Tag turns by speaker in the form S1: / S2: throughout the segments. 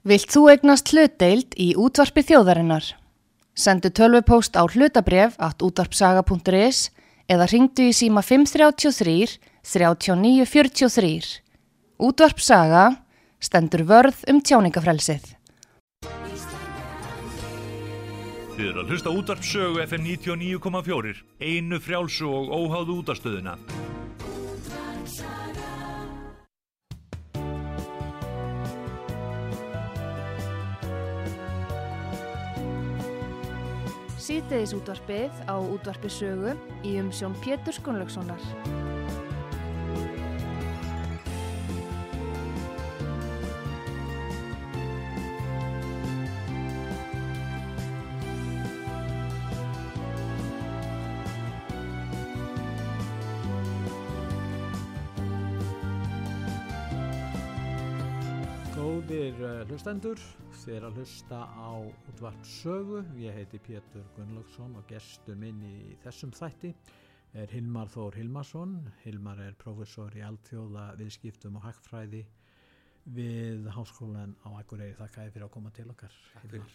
S1: Vilt þú eignast hlutdeild í útvarpi þjóðarinnar? Sendu tölvupóst á hlutabref at útvarpsaga.is eða ringdu í síma 533 3943. Útvarpsaga stendur vörð um tjáningafrelsið.
S2: Þið eru að hlusta útvarpsögu FM 99,4, einu frjálsu og óháðu útastöðuna.
S1: Síðdeðis útvarpið á útvarpi sögu í umsjón Pétur Skunlökssonar.
S3: Góðir uh, hlustendur, þið er að hlusta á útvart sögu. Ég heiti Pétur Gunnlaugsson og gestur minn í þessum þætti er Hilmar Þór Hilmarsson. Hilmar er professor í alltjóða viðskiptum og hagfræði við Háskólan á Akureyri. Þakka ég fyrir að koma til okkar. Hilmar.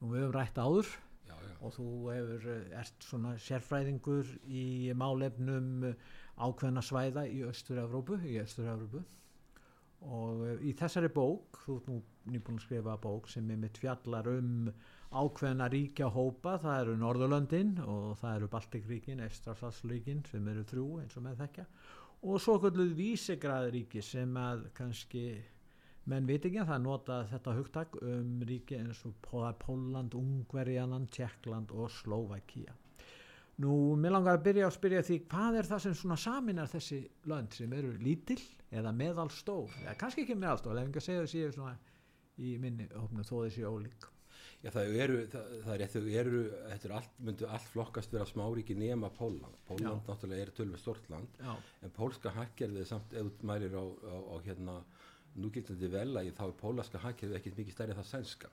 S3: Nú við hefum rætt áður
S4: Já, já.
S3: og þú hefur, uh, ert svona sérfræðingur í málefnum uh, ákveðna svæða í Östur-Evrópu, í Östur-Evrópu og uh, í þessari bók, þú ert nú nýbúin að skrifa bók sem er mitt fjallar um ákveðna ríkja hópa, það eru Norðurlöndin og það eru Baltikríkin, Estrafsalsríkin sem eru þrjú eins og með þekkja og svo kvölduð vísegraðríki sem að kannski menn veit ekki að það nota þetta hugtak um ríki eins og Pó- Pólland, Ungverjaland, Tjekkland og Slovakia. Nú, mér langar að byrja að spyrja því hvað er það sem svona saminar þessi lönd sem eru lítill eða meðalstór, eða kannski ekki meðalstór, ef að segja þessi svona í minni hópnu þó þessi ólík.
S4: Já, það eru, það, það er, þau eru, þetta er allt, myndu allt flokkast vera smáríki nema Pólland. Pólland náttúrulega er tölvið stort land,
S3: Já,
S4: en pólska hagkerfið samt, ef þú mælir á, á, á hérna núgildandi velagi, þá er pólaska hagkerfið ekkert mikið stærri en það sænska.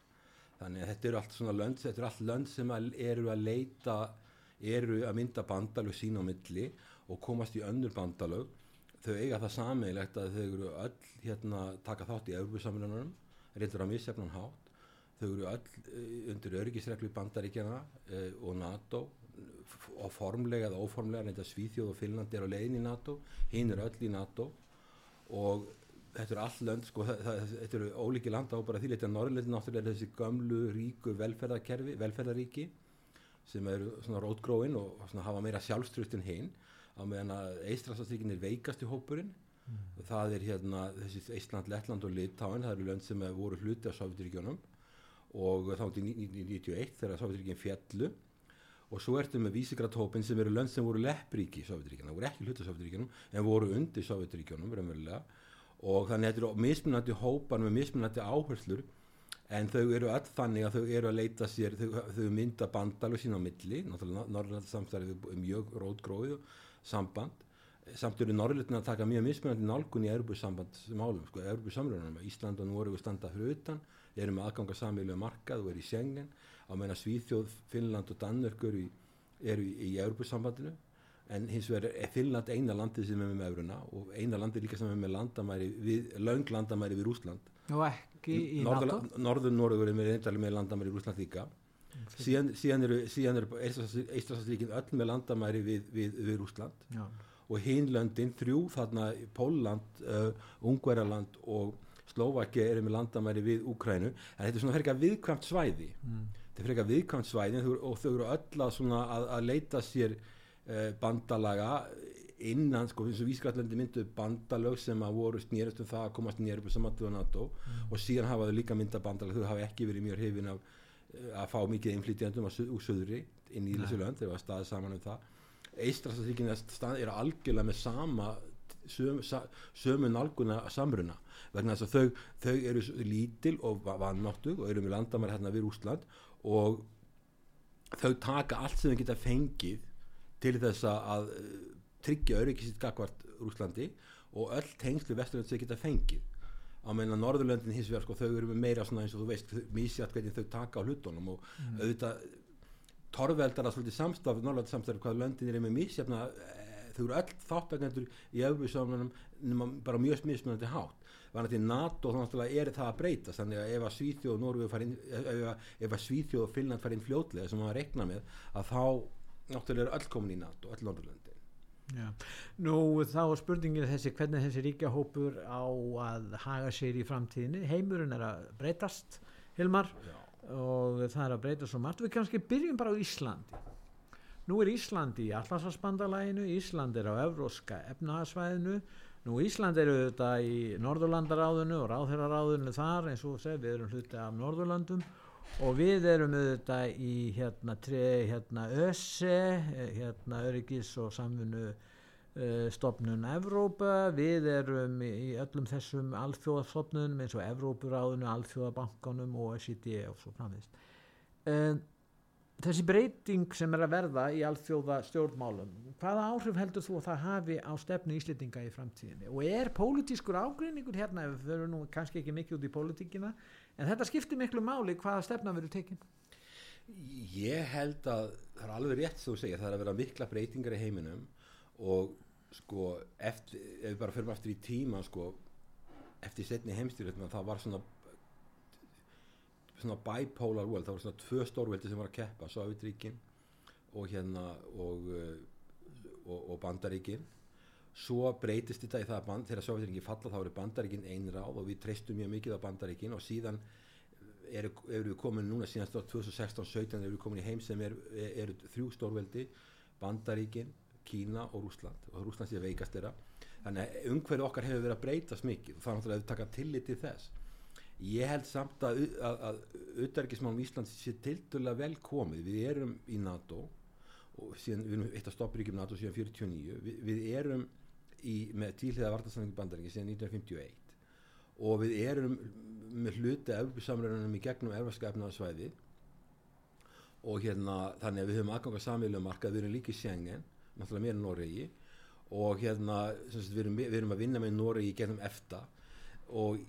S4: Þannig að þetta eru allt svona lönd, þetta eru allt lönd sem að, eru að leita, eru að mynda bandalög sín á milli og komast í önnur bandalög. Þau eiga það sammeilegt að þau eru öll hérna taka þátt í Európusamlunum, reyndur á misjafnan hátt. Þau eru öll eh, undir öryggisreglu bandaríkjana uh, og NATO og formlega eða óformlega reynda Svíþjóð og Finnland er á leiðin í NATO hinn er öll í NATO. Og þetta eru all lönd sko, þetta eru ólíki landa og bara því leita Norrlöndin náttúrulega er þessi gömlu ríku velferðarkerfi, velferðaríki sem eru svona rótgróin og svona hafa meira sjálfstrust en hinn á meðan að Eistrasastrikin er veikast í hópurinn það er hérna þessi Ísland, Lettland og Litáin það eru lönd sem voru hluti af Sovjetiríkjónum og þá til 1991 þegar Sovjetiríkin fjallu og svo ertu með vísigradhópin sem eru lönd sem voru leppríki í Sovjetiríkjónum, það voru ekki hluti af Sovjetiríkjónum en voru undir raunverulega og þannig að þetta eru mismunandi hópar með mismunandi áherslur en þau eru öll þannig að þau eru að leita sér, þau, þau mynda bandalug sín á milli, náttúrulega Norrland samstarfið er mjög rótgróið samband. Samt eru Norrlutin að taka mjög mismunandi nálgun í Európusambandsmálum, sko, Európusamlunum, Ísland og Nóri standa fyrir utan, eru með aðganga samílu markað og eru í Schengen, á meina Svíþjóð, Finnland og Danmörk eru í, eru í, í Európusambandinu, en hins vegar er Finnland eina landið sem er með euruna og eina landið líka sem er með landamæri við, löng landamæri við Rúsland.
S3: og ekki í NATO.
S4: Norður Norður er með reyndar með landamæri í Rúsland líka. Síðan, síðan eru, síðan eru Eistrasastrikin öll með landamæri við, við, við Rúsland
S3: Já,
S4: og hinlöndin þrjú þarna Pólland, uh, Ungverjaland og Slovakia eru með landamæri við Úkrænu en þetta er svona frekar viðkvæmt svæði
S3: mm.
S4: þetta er frekar viðkvæmt svæði og þau eru öll að, að, að leita sér bandalaga innan, sko, eins og Vísgrætlandi myndu bandalög sem að voru snýrast um það að komast nýjar upp á samantöðu NATO og síðan hafa þau líka mynda bandalag. Þau hafa ekki verið mjög hrifin af uh, að fá mikið su- úr söðri inn í þessu lönd, þeir var staðið saman um það. Eistrasaríkin eru algjörlega með sama sömu, sömu nálguna samruna vegna þess að þau, þau eru lítil og va- vanmáttug og eru með landamæri hérna við Úsland og þau taka allt sem þau geta fengið til þess að, að eh, tryggja öryggisitt gagvart Rúslandi og öll tengslu vesturlönd sem þau geta fengið. Á meðan að Norðurlöndin hins vegar sko þau eru með meira svona eins og þú veist mísjátt hvernig þau taka á hlutunum og auðvitað torveldar að svolítið samstaf Norrlanda samstaf hvað löndin er með mísjafna þau eru öll þáttakendur í nema bara mjög mismunandi hátt. Var til NATO náttúrulega er það að breyta þannig að ef að Svíþjóð og farin ef, að- að Svíþjóð og Finnland farin fljótlega sem maður rekna með að þá náttúrulega er öll komin í NATO, öll Norðurlöndin.
S3: Já. Nú þá er spurningin þessi hvernig þessi ríkjahópur á að haga sér í framtíðinni? Heimurinn er að breytast Hilmar
S4: Já.
S3: og það er að breyta svo margt. Við kannski byrjum bara á Íslandi. Nú er Ísland í Atlasasbandalæginu Ísland er á Evróska efnahagsvæðinu nú Ísland eru þetta í Norðurlandaráðinu og Ráðherraráðinu þar eins og við erum hluti af Norðurlandum og við erum auðvitað í hérna, tre, hérna ÖSE hérna Öryggis og samfunnu uh, stopnun Evrópa, við erum í, öllum þessum alþjóðastofnunum eins og Evrópuráðinu, alþjóðabankanum og SID og svo framvist. Uh, þessi breyting sem er að verða í alþjóða stjórnmálum, hvaða áhrif heldur þú að það hafi á stefnu íslendinga í framtíðinni og er pólitískur ágreiningur hérna, við förum nú kannski ekki mikið út í pólitíkina, en þetta skiptir miklu máli hvaða stefna verður tekin?
S4: Ég held að það er alveg rétt þú segja, það er að vera mikla breytingar í heiminum og sko eftir, ef við bara fyrir aftur í tíma sko eftir setni heimstyrjöldum það var svona svona bipolar world, það var svona tvö stórveldi sem var að keppa, Sovjetríkin og hérna og, uh, og, og Bandaríkin svo breytist þetta í það að band, þegar Sovjetríkin falla þá eru Bandaríkin einráð og við treystum mjög mikið á Bandaríkin og síðan eru, eru við komin núna síðan 2016-17 eru við komin í heim sem eru er, þrjú stórveldi Bandaríkin, Kína og Rúsland og Rúsland sé veikast þeirra. Þannig að umhverju okkar hefur verið að breytast mikið. Og það er náttúrulega að við taka tillit til þess. Ég held samt að, auðverkismálum Íslands sé tildulega vel komið. Við erum í NATO og síðan, við erum eitt af stoppuríkjum NATO síðan 49 við, við erum í, með tíliða vartastanningi bandaringi síðan 1951 og við erum með hluti af samröðunum í gegnum erfarska efnaðarsvæði og hérna þannig að við höfum aðgang á samílum markað, við erum líka í Schengen náttúrulega meira en Noregi. Og hérna sagt, við, erum, við erum að vinna með Noregi gegnum EFTA. Og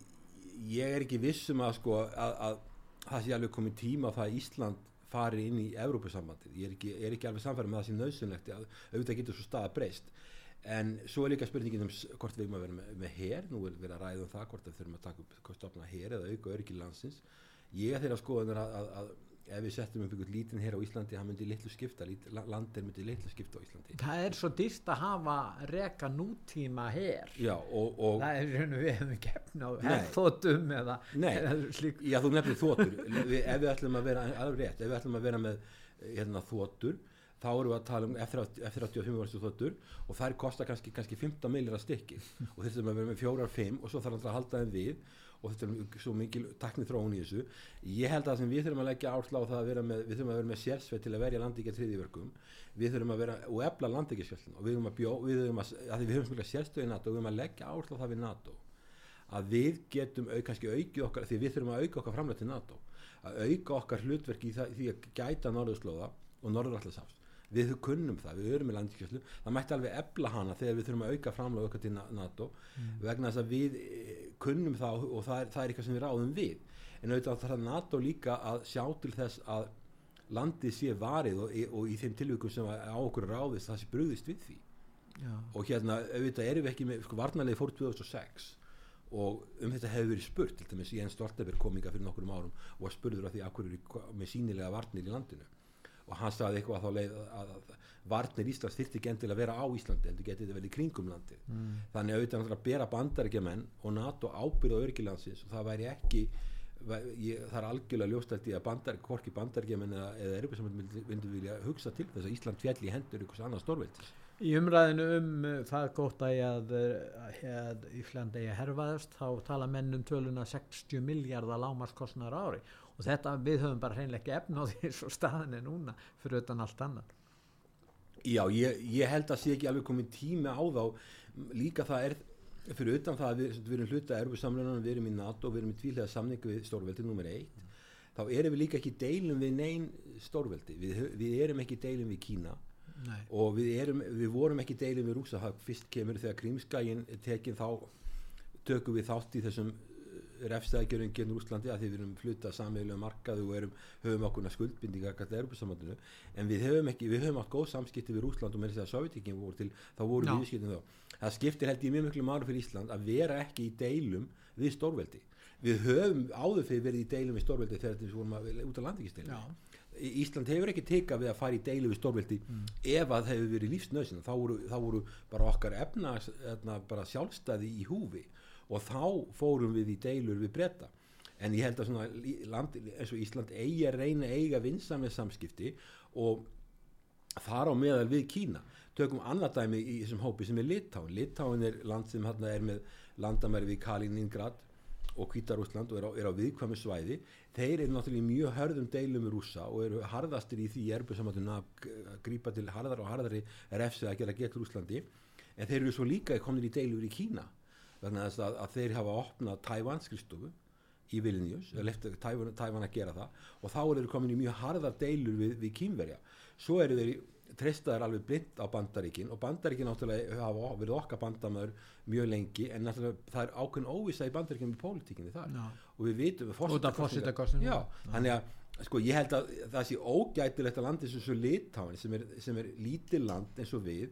S4: ég er ekki vissum að sko að, að það sé alveg komið tíma að það að Ísland fari inn í Evrópusambandið, ég er ekki, er ekki alveg samfærið með það sem nöðsynlegt að auðvitað getur svo staða breyst en svo er líka spurningin um hvort við erum að vera með, með hér, nú er verið að ræða um það hvort við þurfum að taka upp, hvort stopna hér eða auka öryggi landsins, ég er þeirra skoðunar að, að, að ef við settum upp einhvern lítinn hér á Íslandi, hann myndi litlu skipta lít, landir myndi litlu skipta á Íslandi.
S3: Það er svo dýrt að hafa reka nútíma her.
S4: Já, og, og
S3: það er og við hefum efna á herþótum eða, eða slík
S4: Já, þú nefnir við, ef við ætlum að vera, alveg rétt ef við ætlum að vera með hérna, þotur þá erum við að tala um F-35 varstu þotur og þær kostar kannski, kannski 15 millir að stykki. Og þessum að vera með fjórar, fimm og svo þarf alltaf að halda þeim við og þetta er svo mikil taknið þróun í þessu. Ég held að sem við þurfum að leggja ársla á það að vera með, við þurfum að vera með sérsveit til að verja landíkja triðiverkum við þurfum að vera og efla landíkjaskjöldin og við þurfum að bjó, við þurfum að, að við höfum sérstöði NATO og við þurfum að leggja ársla á það við NATO. Að við getum au, kannski aukið okkar því við þurfum að auka okkar framlega til NATO. Að auka okkar hlutverk í það, því að gæta norðurslóða og norðurallasafs við kunnum það, við erum með landíkjöldlu það mætti alveg efla hana þegar við þurfum að auka framlega okkar til NATO vegna þess að við eh, kunnum það og það er, það er eitthvað sem við ráðum við. En auðvitað þarf NATO líka að sjá til þess að landið sé varið og, og í þeim tilvíkum sem á okkur ráðist það sé brugðist við því.
S3: Já.
S4: og hérna auðvitað erum við ekki með sko, varnarlega fór 2006 og um þetta hefur verið spurt til dæmis Jens Stoltenberg kominga fyrir nokkurum árum og var spurður af því að hverju er með sínilega varnir í landinu og hann sagði eitthvað þá leið að, að varnir Íslands þyrfti ekki endilega að vera á Íslandi en þú getið þetta vel í kringum landi mm. þannig að auðvitað að bera bandarækjumenn og NATO ábyrða örgilandsins og það væri ekki ég, það er algjörlega ljóstælt í að bandar, hvorki bandarækjumenn eða, eða erum sem myndu vilja hugsa til þess að Ísland fjalli í hendur ykkur annað stórveldis.
S3: Í umræðinu um uh, það gott að, að, að Íslandi að herfaðast þá tala menn um töluna 60 miljardar lámaskostnar ári. og þetta við höfum bara hreinlega ekki efna á því svo staðin er núna fyrir utan allt annar
S4: Já, ég, ég held að sé ekki alveg komið tími á þá. Líka það er fyrir utan það að við, við erum hluta erfusamlunan, við erum í NATO, við erum í tvílega samningu við stórveldi nummer eitt þá erum við líka ekki deilum við neyn stórveldi, við, við erum ekki deilum við Kína.
S3: Nei.
S4: og við, erum, við vorum ekki deilum við Rúsa, það fyrst kemur þegar Krímskægin tekin þá tökum við þátt í þessum refstæðgjörðum genur Úslandi að því við erum fluta sameigilega markaðu og erum, höfum okkurna skuldbindinga gætið Europasambandinu en við höfum ekki, við höfum átt góð samskipti við Úsland og með þess að Sovjetíkin voru til, þá voru
S3: Já.
S4: við viðskiptum þá. Það skiptir held ég mjög miklu máli fyrir Ísland að vera ekki í deilum við stórveldi við höfum áður fyrir verið í deilum við stórveldi þegar við vorum að, út af landvíkisdeilum
S3: Já.
S4: Ísland hefur ekki tekað við að fara í deilu við stórveldi ef að það hefur verið lífsnöðsinn þá, voru- þá voru bara okkar efna bara sjálfstæði í húfi og þá fórum við í deilur við breyta en ég held að svona land, eins og Ísland eigi að reyna eiga vinsamlega samskipti og þar á meðal við Kína. Tökum annað dæmi í þessum hópi sem er Litáin Litáin er land sem hérna er með landamæri við Kaliningrad og Hvítarúsland og er á, er á viðkvæmu svæði. Þeir eru náttúrulega í mjög hörðum deilum með rússa og eru harðastir í því erbusamáttunum að g- að grípa til harðar og harðari refsið að gera gett Rúslandi en þeir eru svo líka komnir í deilur í Kína þess að, að þeir hafa opnað Tævan skrifstofu í Vilnius, lefti Tævan, að gera það og þá eru þeir komin í mjög harðar deilur við, við kínverja. Svo eru þeir treystaðar alveg blind á bandaríkin og bandaríkin náttúrulega hafa verið okkar bandamöður mjög lengi en náttúrulega það er ákveðin óvisa í bandaríkin með pólitíkinni þar.
S3: Já.
S4: og við vitum já, þannig að sko ég held að það sé ógætilegt að landi sem svo litáin sem er, sem er lítið land eins og við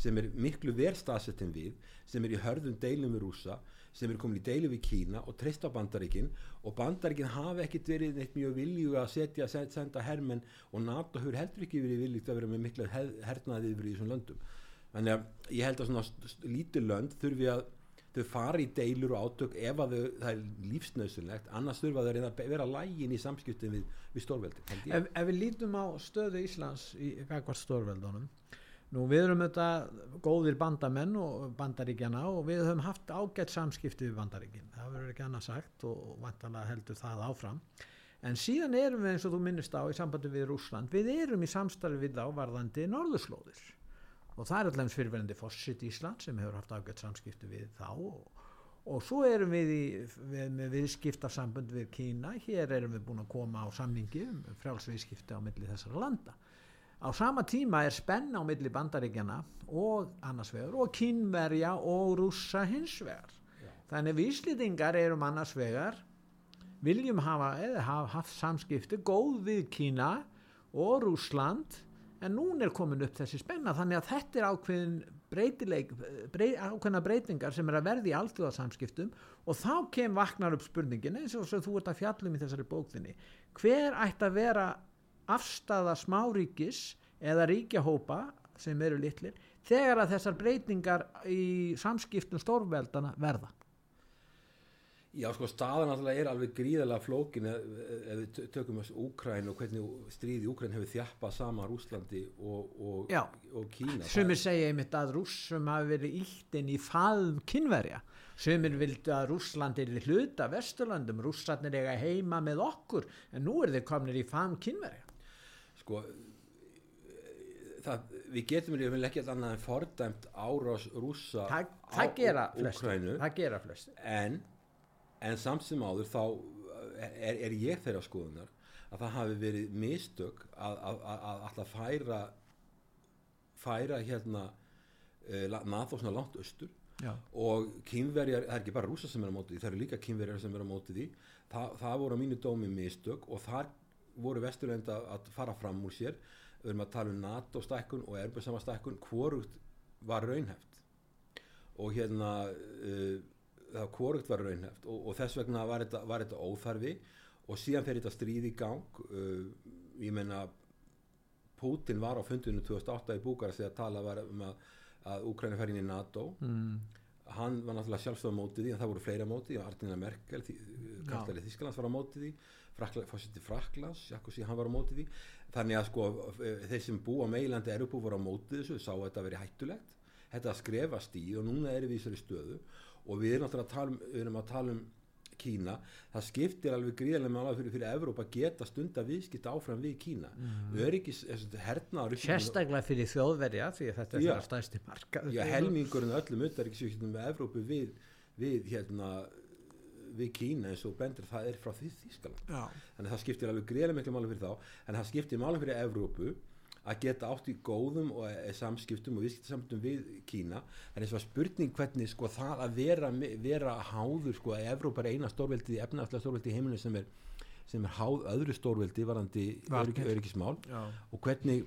S4: sem er miklu verð staðsett en við sem er í hörðum deilum við rúsa sem er komin í deilu við Kína og treysta bandaríkin og bandaríkin hafa ekkit verið neitt mjög vilju að setja send- senda hermenn og NATO hefur heldur ekki verið viljúgt að vera með miklu hernaði yfir þessum löndum. Þannig að ég held að svona lítil lönd þurfi að þau fara í deilur og átök ef að þau, það er lífsnauðsynlegt annars þurfa þau að að vera lægin í samskiptin við, við stórveldi
S3: ef, ef við lítum á stöðu Íslands í gagvart stórveldunum nú við erum þetta góðir bandamenn og bandaríkjana og við höfum haft ágætt samskipti við bandaríkin. Það verður ekki annað sagt og vantanlega heldur það áfram. En síðan erum við eins og þú minnist á í sambandi við Rússland við erum í samstarfi við þá varðandi norðurslóðir. Og það er allaveg fyrirverandi Fossit Ísland sem hefur haft ágætt samskipti við þá og, og svo erum við, í, við með viðskiptarsambund við Kína. Hér erum við búin að koma á samningi um frjálsviðskipti á milli þessara landa á sama tíma er spenna á milli bandaríkjana og annars vegar og kínverja og rússa hins vegar. Þannig við Íslendingar erum annars vegar viljum hafa eða hafa haft samskipti góð við Kína og Rússland en núna er komin upp þessi spenna. Þannig að þetta er ákveðin breytileik, brey, ákveðna breytingar sem er að verði í alþjóðarsamskiptum og þá kem vaknar upp spurningin eins og þú ert að fjallum í þessari bókðinni hver ætti að vera afstafa smáríkis eða ríkjahópa sem eru litlir þegar að þessar breytingar í samskiptum stórveldana verða
S4: Já, sko, staðan náttúrulega er alveg gríðarlega flókin ef, ef við tö- tökum þessu Úkræn og hvernig stríði Úkræn hefur þjappað saman Rúslandi og, og,
S3: Já.
S4: og Kína.
S3: Sumir segja einmitt að rússum hafi verið íldin í faðum kynverja. Sumir vildu að Rússland er hluta Vesturlandum, rússarnir eiga heima með okkur, en nú er þeir komnir í faðum kynverja.
S4: Sko það, við getum við ekki annað en fordæmt árás rússa
S3: Það,
S4: á
S3: flestir.
S4: en, en samt sem áður þá er, er ég þeirra skoðunar að það hafi verið mistök að, að, að, að alltaf færa færa hérna uh, NATO svona langt austur
S3: Já.
S4: og kynverjar, það er ekki bara rúsa sem er á móti því, það eru líka kynverjar sem er á móti því Þa, það voru á mínu dómi mistök og þar voru vesturlenda að fara fram úr sér. Við erum að tala um NATO stækkun og erbjörnsama stækkun hvorugt var raunheft og hérna uh, það hvorugt var raunheft og, og þess vegna var þetta, var þetta óþarfi og síðan fer þetta stríð í gang uh, ég menna Putin var á fundinu 2008 í Búkarest þegar tala var um að, að Úkræni fer inn í NATO.
S3: Mm.
S4: hann var náttúrulega sjálfstöð á móti því en það voru fleira á móti því Arnina Merkel, kallari Þísklands var á móti því fórseti Fraklands, Jakobsi, hann var á móti því þannig að sko eh, þeir sem bú á meilandi Erupu voru á móti þessu sáu að þetta verið hættulegt þetta skrefast í og núna erum við í þessari stöðu og við erum náttúrulega að tala um, við erum að tala um Kína, það skiptir alveg gríðarlega mála fyrir, fyrir Evrópa geta stunda viðskipta áfram við Kína mm. öryggis, hernaður
S3: Sérstaklega fyrir þjóðverja, því þetta er
S4: Já.
S3: þeirra stæsti marka.
S4: Helmingurinn öllum utanríkisvíkjum með Evrópu við, við hérna við Kína eins og bendur það er frá því Þískaland þannig að það skiptir alveg greiðlega miklu máli fyrir þá. En það skiptir máli fyrir Evrópu að geta átt í góðum og e, samskiptum og viðskiptasamtum við Kína. En eins og að spurning hvernig sko það að vera, vera háður sko að Evrópa er eina stórveldi, efnaðslega stórveldi í heiminu sem er, sem er háð öðru stórveldi varandi öryggismál og hvernig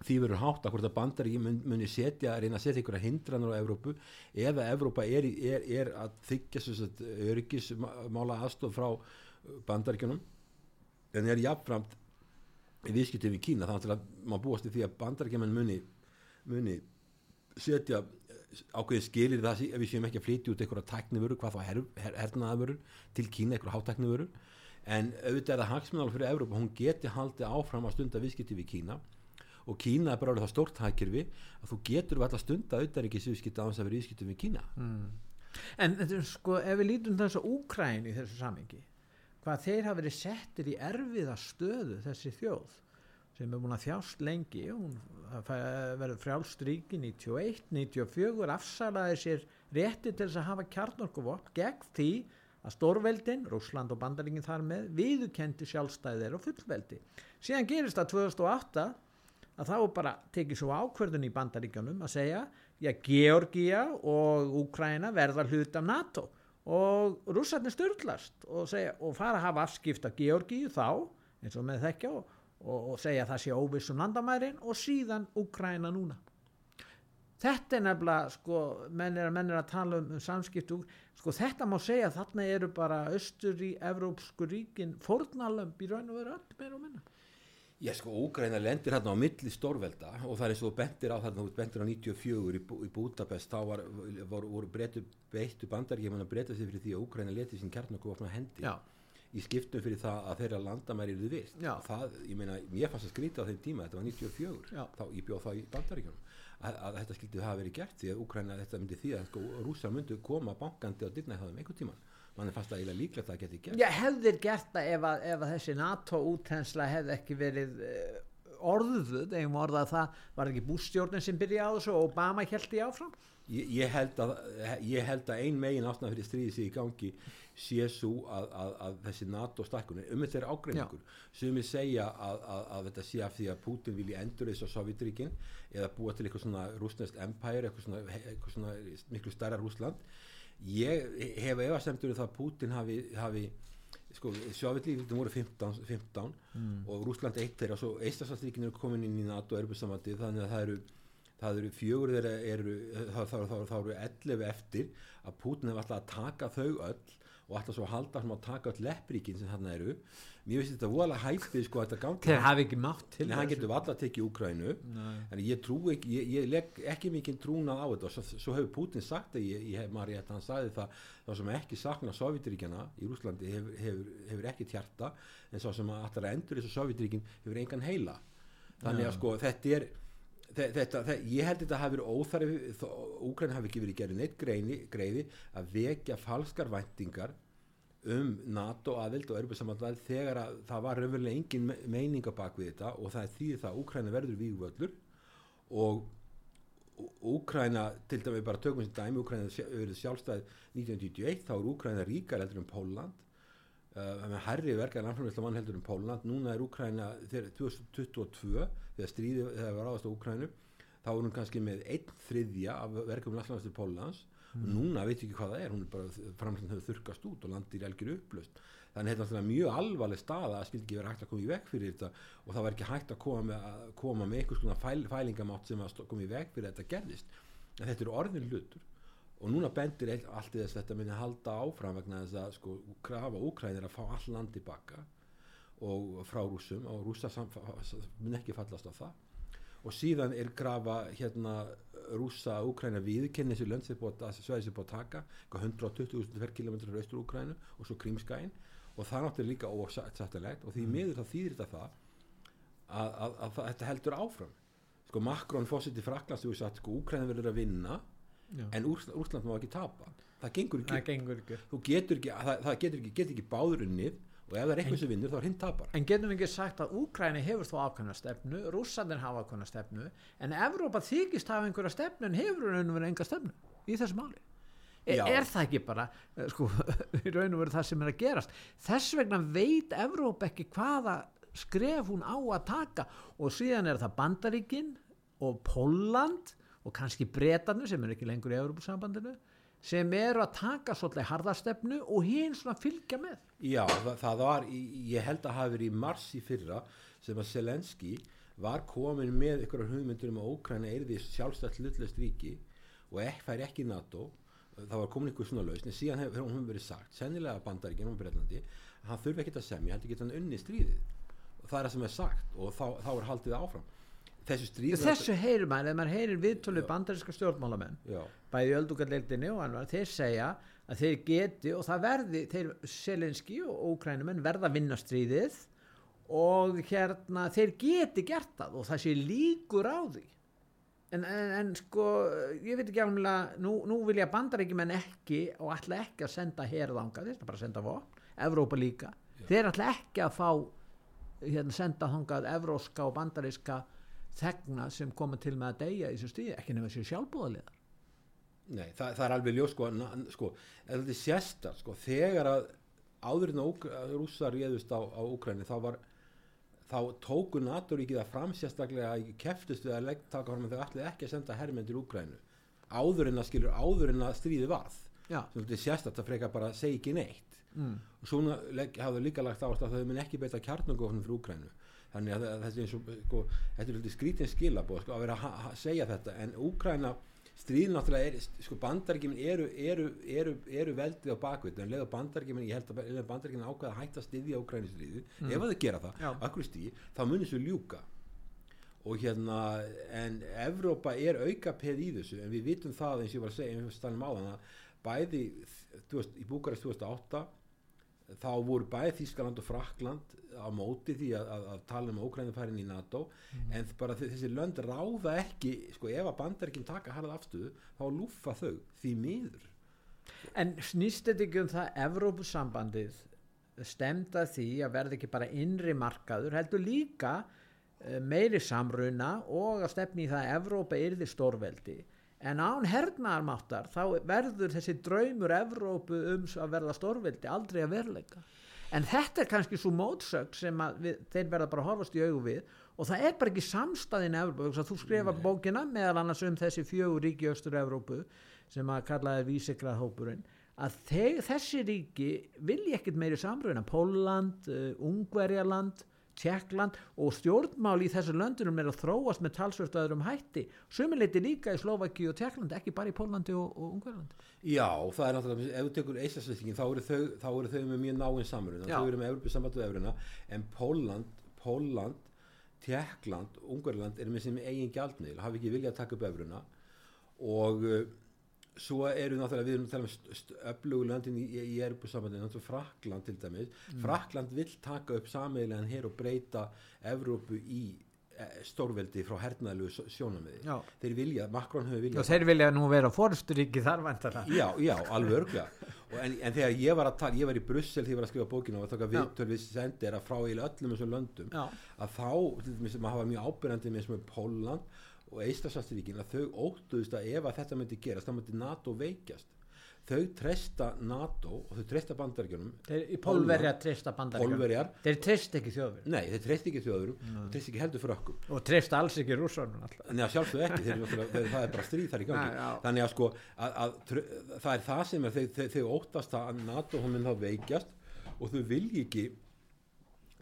S4: því verður hátt að hvort að bandaríki mun, muni setja, reyna að setja einhverja hindranur á Evrópu. Eða Evrópa er, í- er, er að þykja öryggismála aðstof frá bandaríkjunum en er jafnframt í viðskiptum við Kína þannig að maður búast í því að bandaríkjumenn muni, muni setja ákveðið skilir það ef við séum ekki að flytja út einhverja tæknivöru hvað þá her, her, hernaðavöru til Kína einhverja hátæknivöru en auðvitað er það hagsmunal fyrir Evrópa hún geti haldið áfram að stunda viðskipti við Kína og Kína er bara orðið það stórt hækirfi að þú getur alltaf stunda auðvitað ekki á þess að vera viðskipti við Kína
S3: En þetta er sko, ef við lítum þess að Úkræn í þessu samengi, hvað þeir hafa verið settir í erfiða stöðu þessi þjóð sem er búin að þjást lengi, hún verður frjálst ríki 91, 94, afsalaði sér rétti til þess að hafa kjarnorkuvopn gegn því að stórveldin, Rússland og Bandaringin þar með, viðukendi sjálfstæðir og fullveldi. Síðan gerist það 2008 að þá bara tekið svo ákverðun í bandaríkjunum að segja já, Georgia og Úkraina verða hlut af NATO. Og rússarnir styrlast og, segja, og fara að hafa afskipt af Georgíu þá, eins og með þekkja og, og, og segja að það sé óvissum landamærin og síðan Úkraina núna. Þetta er nefnilega sko, menn er, menn er að tala um, um samskiptu sko þetta má segja að þarna eru bara austur í Evrópsku ríkin fórnalömb í raun og veru öll meira og minna
S4: Já sko, Úgræna lendir hérna á milli stórvelda og það er eins og þú bentir á þarna, þú bentir á 94 í, Bú- í Budapest, þá var, var, voru breytu, beittu bandaríkjumann að breyta sig fyrir því að Úgræna leti sín kjarnokku opna hendi
S3: já,
S4: í skiptum fyrir það að þeirra landamæri eru virt.
S3: Já.
S4: Það, ég meina, mér fannst að skrýta á þeim tíma, þetta var 94,
S3: Já.
S4: þá ég bjóð það í bandaríkjunum, að, að þetta skildi hafa verið gert því að Úgræna, þetta myndi því að sko, rússar myndu koma bankandi á dyrna í það um einhvern tíman. Mann er fast að eiginlega líklegt að það geti gert.
S3: já hefðir gert það ef að, ef að þessi NATO útensla hefði ekki verið uh, orðuð, eigum að orða að það var ekki bústjórnin sem byrjaði á þessu og Obama held í áfram?
S4: Ég, ég, held að, ég held að ein megin ástæðan fyrir stríðið sig í gangi sé svo að, að, að þessi NATO stækkunni, um þetta er ágreiningur. Sem við segja að, að, að þetta sé af því að Putin vilji endur þess á Sovjetríkin eða búa til eitthvað svona rúsnest empire, eitthvað svona, eitthvað svona miklu stærra Rúsland ég hef efasemtur um það að Putin hafi, hafi sko, Sovjetlífildin voru 15, 15 og Rúsland eitt þeirra og svo Eistarsalsríkin eru komin inn í NATO og Europasamandi þannig að það eru það eru fjögur þeirra eru, þá, þá, þá, þá eru 11 eftir að Putin hefur alltaf að taka þau öll og alltaf svo að halda sem að taka öll leppríkin sem þarna eru. Mér finnst þetta voðalega hæpið sko að þetta gangi
S3: þeir hafi ekki mátt til
S4: Nei, hann getur valla að tekið Úkrænu en ég trú ekki, ég, ég legg ekki mikið trúnað á þetta. Og svo, svo hefur Putin sagt að ég, ég hef maður rétt, hann sagði það þá sem ekki sakna Sovjetiríkjana í Rúslandi hefur, hefur, hefur ekki tjarta en svo sem að allar endur þessu Sovjetiríkin hefur engan heila. Þannig að sko þetta er Þetta, þetta, ég held þetta hafi verið óþarfi Úkræn hafi ekki verið gerði neitt greini, greiði að vekja falskar væntingar um NATO aðild og Europasamandvæð þegar að það var raunverulega engin me- meining á bak við þetta og það er því það að Úkræna verður vígvöllur og Ú- Úkraina, til dæmi bara tökum sem dæmi, Úkraina verið sjálfstæð 1991, þá er Úkraina ríkar heldur en Uh, með herri verka landframleysla mann heldur en Pólland. Núna er Úkraina þegar 2022 þegar stríði þegar var áðast á Úkrainu þá er hún kannski með einn þriðja af verkum landframleysla Póllands. Og núna veit ekki hvað það er, hún er bara framleyslan hefur þurkast út og landir elgir upplöst þannig þetta er náttúrulega mjög alvarleg staða að skildi ekki vera hægt að koma í veg fyrir þetta og það var ekki hægt að koma með, að koma með einhvers konar fæl, fælingamátt sem að koma í veg fyrir þetta gerðist. En þetta eru orðin hlutur og núna bendir allt í þess að þetta minni halda áfram vegna þess að sko krafa Úkrænir að fá all land tilbaka og frá rússum og rússa mun ekki fallast á það. Og síðan er krafa hérna rússa Úkræna viðkenni þessu lönd sem búið að svæði sem búið að taka eitthvað 120.000 fer kilometrar austur Úkrænu og svo Krímskæin og það náttúrulega líka ósættilegt og því miður þá þýðir þetta það að, að, að, að þetta heldur áfram. Sko Macron fósitt í Fraklands hefur sagt sko Úkræna verður að vinna
S3: Já.
S4: en Úrsland má ekki tapa það gengur ekki,
S3: það gengur ekki
S4: þú getur ekki það, það getur ekki, getur ekki báður unnið og ef það er eitthvað sem vinnur þá er hinn tapar
S3: En getum við ekki sagt að Úkræni hefur þó ákveðna stefnu, rússandir hafa ákveðna stefnu, en Evrópa þykist hafa einhverja stefnu en hefur raun og verið enga stefnu í þessu máli. Er, er það ekki bara, eh, sko, í raun og verið það sem er að gerast? Þess vegna veit Evrópa ekki hvaða skref hún á að taka og síðan er það Bandaríkin og Pólland og kannski Bretarnu sem er ekki lengur í Evrópusambandinu sem eru að taka svolítið harðastefnu og hinn svona fylgja með.
S4: Já, það, það var, ég held að hafi verið í mars í fyrra sem að Selenski var komin með ykkur hugmyndur um að Ókræna er því sjálfstætt hlutlust ríki og ekki, fær ekki NATO. Það var komin ykkur svona lausn en síðan hefur hún verið sagt, sennilega bandaríkinn og Breitlandi, hann þurfi ekki að semja heldur geta hann unni stríðið. Og það er það sem er sagt og þá, þá er haldið áfram þessu stríð
S3: þessu heyrir maður, ef maður heyrir viðtölu bandaríska stjórnmálamenn
S4: já,
S3: bæði öldungarleildinni og annar þeir segja að þeir geti og það verði þeir selinski og ókrænumenn verða að vinna stríðið og hérna þeir geti gert það og það sé líkur á því. En, en, en sko ég veit ekki alveg nú, nú vilja bandaríkjumenn ekki og ætla ekki að senda herðanga, þeir ætla bara að senda vopn Evrópa líka, þeir ætla ekki að fá hérna senda þangað evróska og bandaríska þegna sem koma til með að deyja í þessu stíði, ekki nefnir þessu sjálfbúðaliðar
S4: nei, það, það er alveg ljós sko, na, sko, þetta er sérstar sko, þegar að áðurinn að rússar réðust á, á Úkræni þá var þá tóku NATO-ríkið að fram sérstaklega að keftust við að legg, taka fram að þau ætlaði ekki að senda hermenn til Úkrænu áður en að skilur, áður en að stríði varð. Þetta er sérstaklega að freka bara að segja ekki neitt.
S3: Mm.
S4: og svona hafðu líka lagt ást að þau mun ekki beita kjarnagofnum fyrir Úkrænu þannig að þessi eins og sko, þetta er svolítið skrítin skilabóð sko, að vera að segja þetta. En Úkræna stríð náttúrulega er, sko bandaríkjumin eru, eru, eru, eru veldið á bakvið en leða bandaríkjumin, ég held að leða bandaríkjumin ákveða að hætta að styðja Úkræni stríði ef að þau gera það, akkur stíð þá munir svo ljúka. Og hérna en Evrópa er auka peð í þessu en við vitum það eins og ég var að segja eins og stannum á þann að bæði veist, í Búkarest 2008 þá voru bæði Þískaland og Frakland á móti því að, að, að tala um ókrænumfærin í NATO. En bara þe- þessi lönd ráða ekki sko ef að bandaríkinn taka harða afstöðu þá lúfa þau því miður.
S3: En snýst þetta ekki um það Evrópusambandið stemda því að verða ekki bara innri markaður heldur líka eh, meiri samruna og að stefni í það að Evrópa yrði stórveldi en án hernaðarmáttar þá verður þessi draumur Evrópu um að verða stórveldi aldrei að verleika en þetta er kannski svo mótsögn sem að við, þeir verða bara að horfast í augu við. Og það er bara ekki samstæðin Evrópu. Þú skrifa bókina meðal annars um þessi fjögur ríki Östur Evrópu sem að kallaði vísikrahópurinn að þeir, þessi ríki vilja ekkert meiri samruna. Póland, uh, Ungverjaland Tjekkland og stjórnmál í þessu löndunum er að þróast með talsvört öðrum hætti. Sömuleiti líka í Slovaki og Tjekkland ekki bara í Pólandi og, og Ungverjalandi.
S4: Já, það er náttúrulega, ef þú tekur eistasveitingin þá þá eru þau með mjög náinn samruna þau eru með Evropasamband og Evruna en Póland, Póland Tjekkland, Ungarland eru með sem eigin gjaldmiðl, hafa ekki viljað að taka upp Evruna. Og uh, svo eru náttúrulega við erum að tala um st- st- öflugu löndin í, í, Evropasambandinu, náttúrulega Frakland til dæmis Frakland vill taka upp sameigilegan hér og breyta Evrópu í eh, stórveldi frá hernaðlegu sjónamiði
S3: Já.
S4: þeir vilja, Macron hefur viljað
S3: þeir vilja nú vera fórsturíki þar vantala
S4: já, já, alveg örglega og en, en þegar ég var að tala, ég var í Brussel þegar ég var að skrifa bókina og að taka
S3: Já.
S4: viðtöl við sendir að frá öllum þessum löndum
S3: Já.
S4: að þá, maður hafa mjög ábyrjandi með Póland og Eistafsasturíkin að þau óttuðust að ef að þetta myndi gerast þá myndi NATO veikjast. Þau treysta NATO og þau treysta bandaríkjunum.
S3: Þeir í Pólverja treysta bandaríkjum
S4: Pólverjar,
S3: þeir treysta ekki þjóður
S4: nei, þeir treysta ekki þjóðurum og treysta ekki heldur frökkum
S3: og treysta alls ekki
S4: Nei, að sjálfsögðu ekki, þeir, þeir, það er bara stríð þar í gangi.
S3: Já.
S4: Þannig að sko, að, að, það er það sem er, þau, þau óttast að NATO hún mun þá veikjast og þau vilja ekki,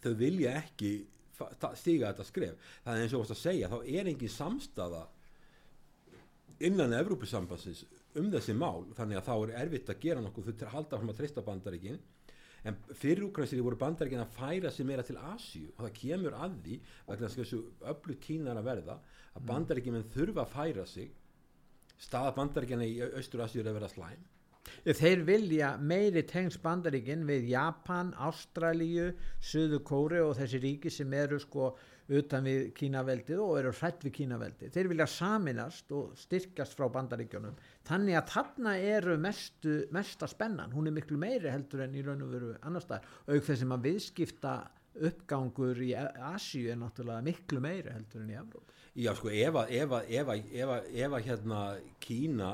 S4: þau vilja ekki stíga þetta skref. Það er eins og þú varst að segja, þá er engin samstaða innan Evrópusambansins um þessi mál, þannig að þá er erfitt að gera nokkuð, þau halda fram að treysta bandaríkin. En fyrir úkransir voru bandaríkin að færa sig meira til Asíu og það kemur að því vegna þessu öllu kínar að verða að bandaríkin þurfa að færa sig. Staða bandaríkina í Östur Asíu er að verða slæm
S3: þeir vilja meiri tengs bandaríkin við Japan, Ástralíu Suðu Kóri og þessi ríki sem eru sko utan við Kínaveldið og eru hrætt við Kínaveldið. Þeir vilja saminast og styrkjast frá bandaríkjunum. Þannig að þarna eru mestu, mesta spennan. Hún er miklu meiri heldur en í raun og veru annar staðar. Auk þessum að viðskipta uppgangur í Asíu er náttúrulega miklu meiri heldur en í Evróp
S4: Já sko ef að hérna Kína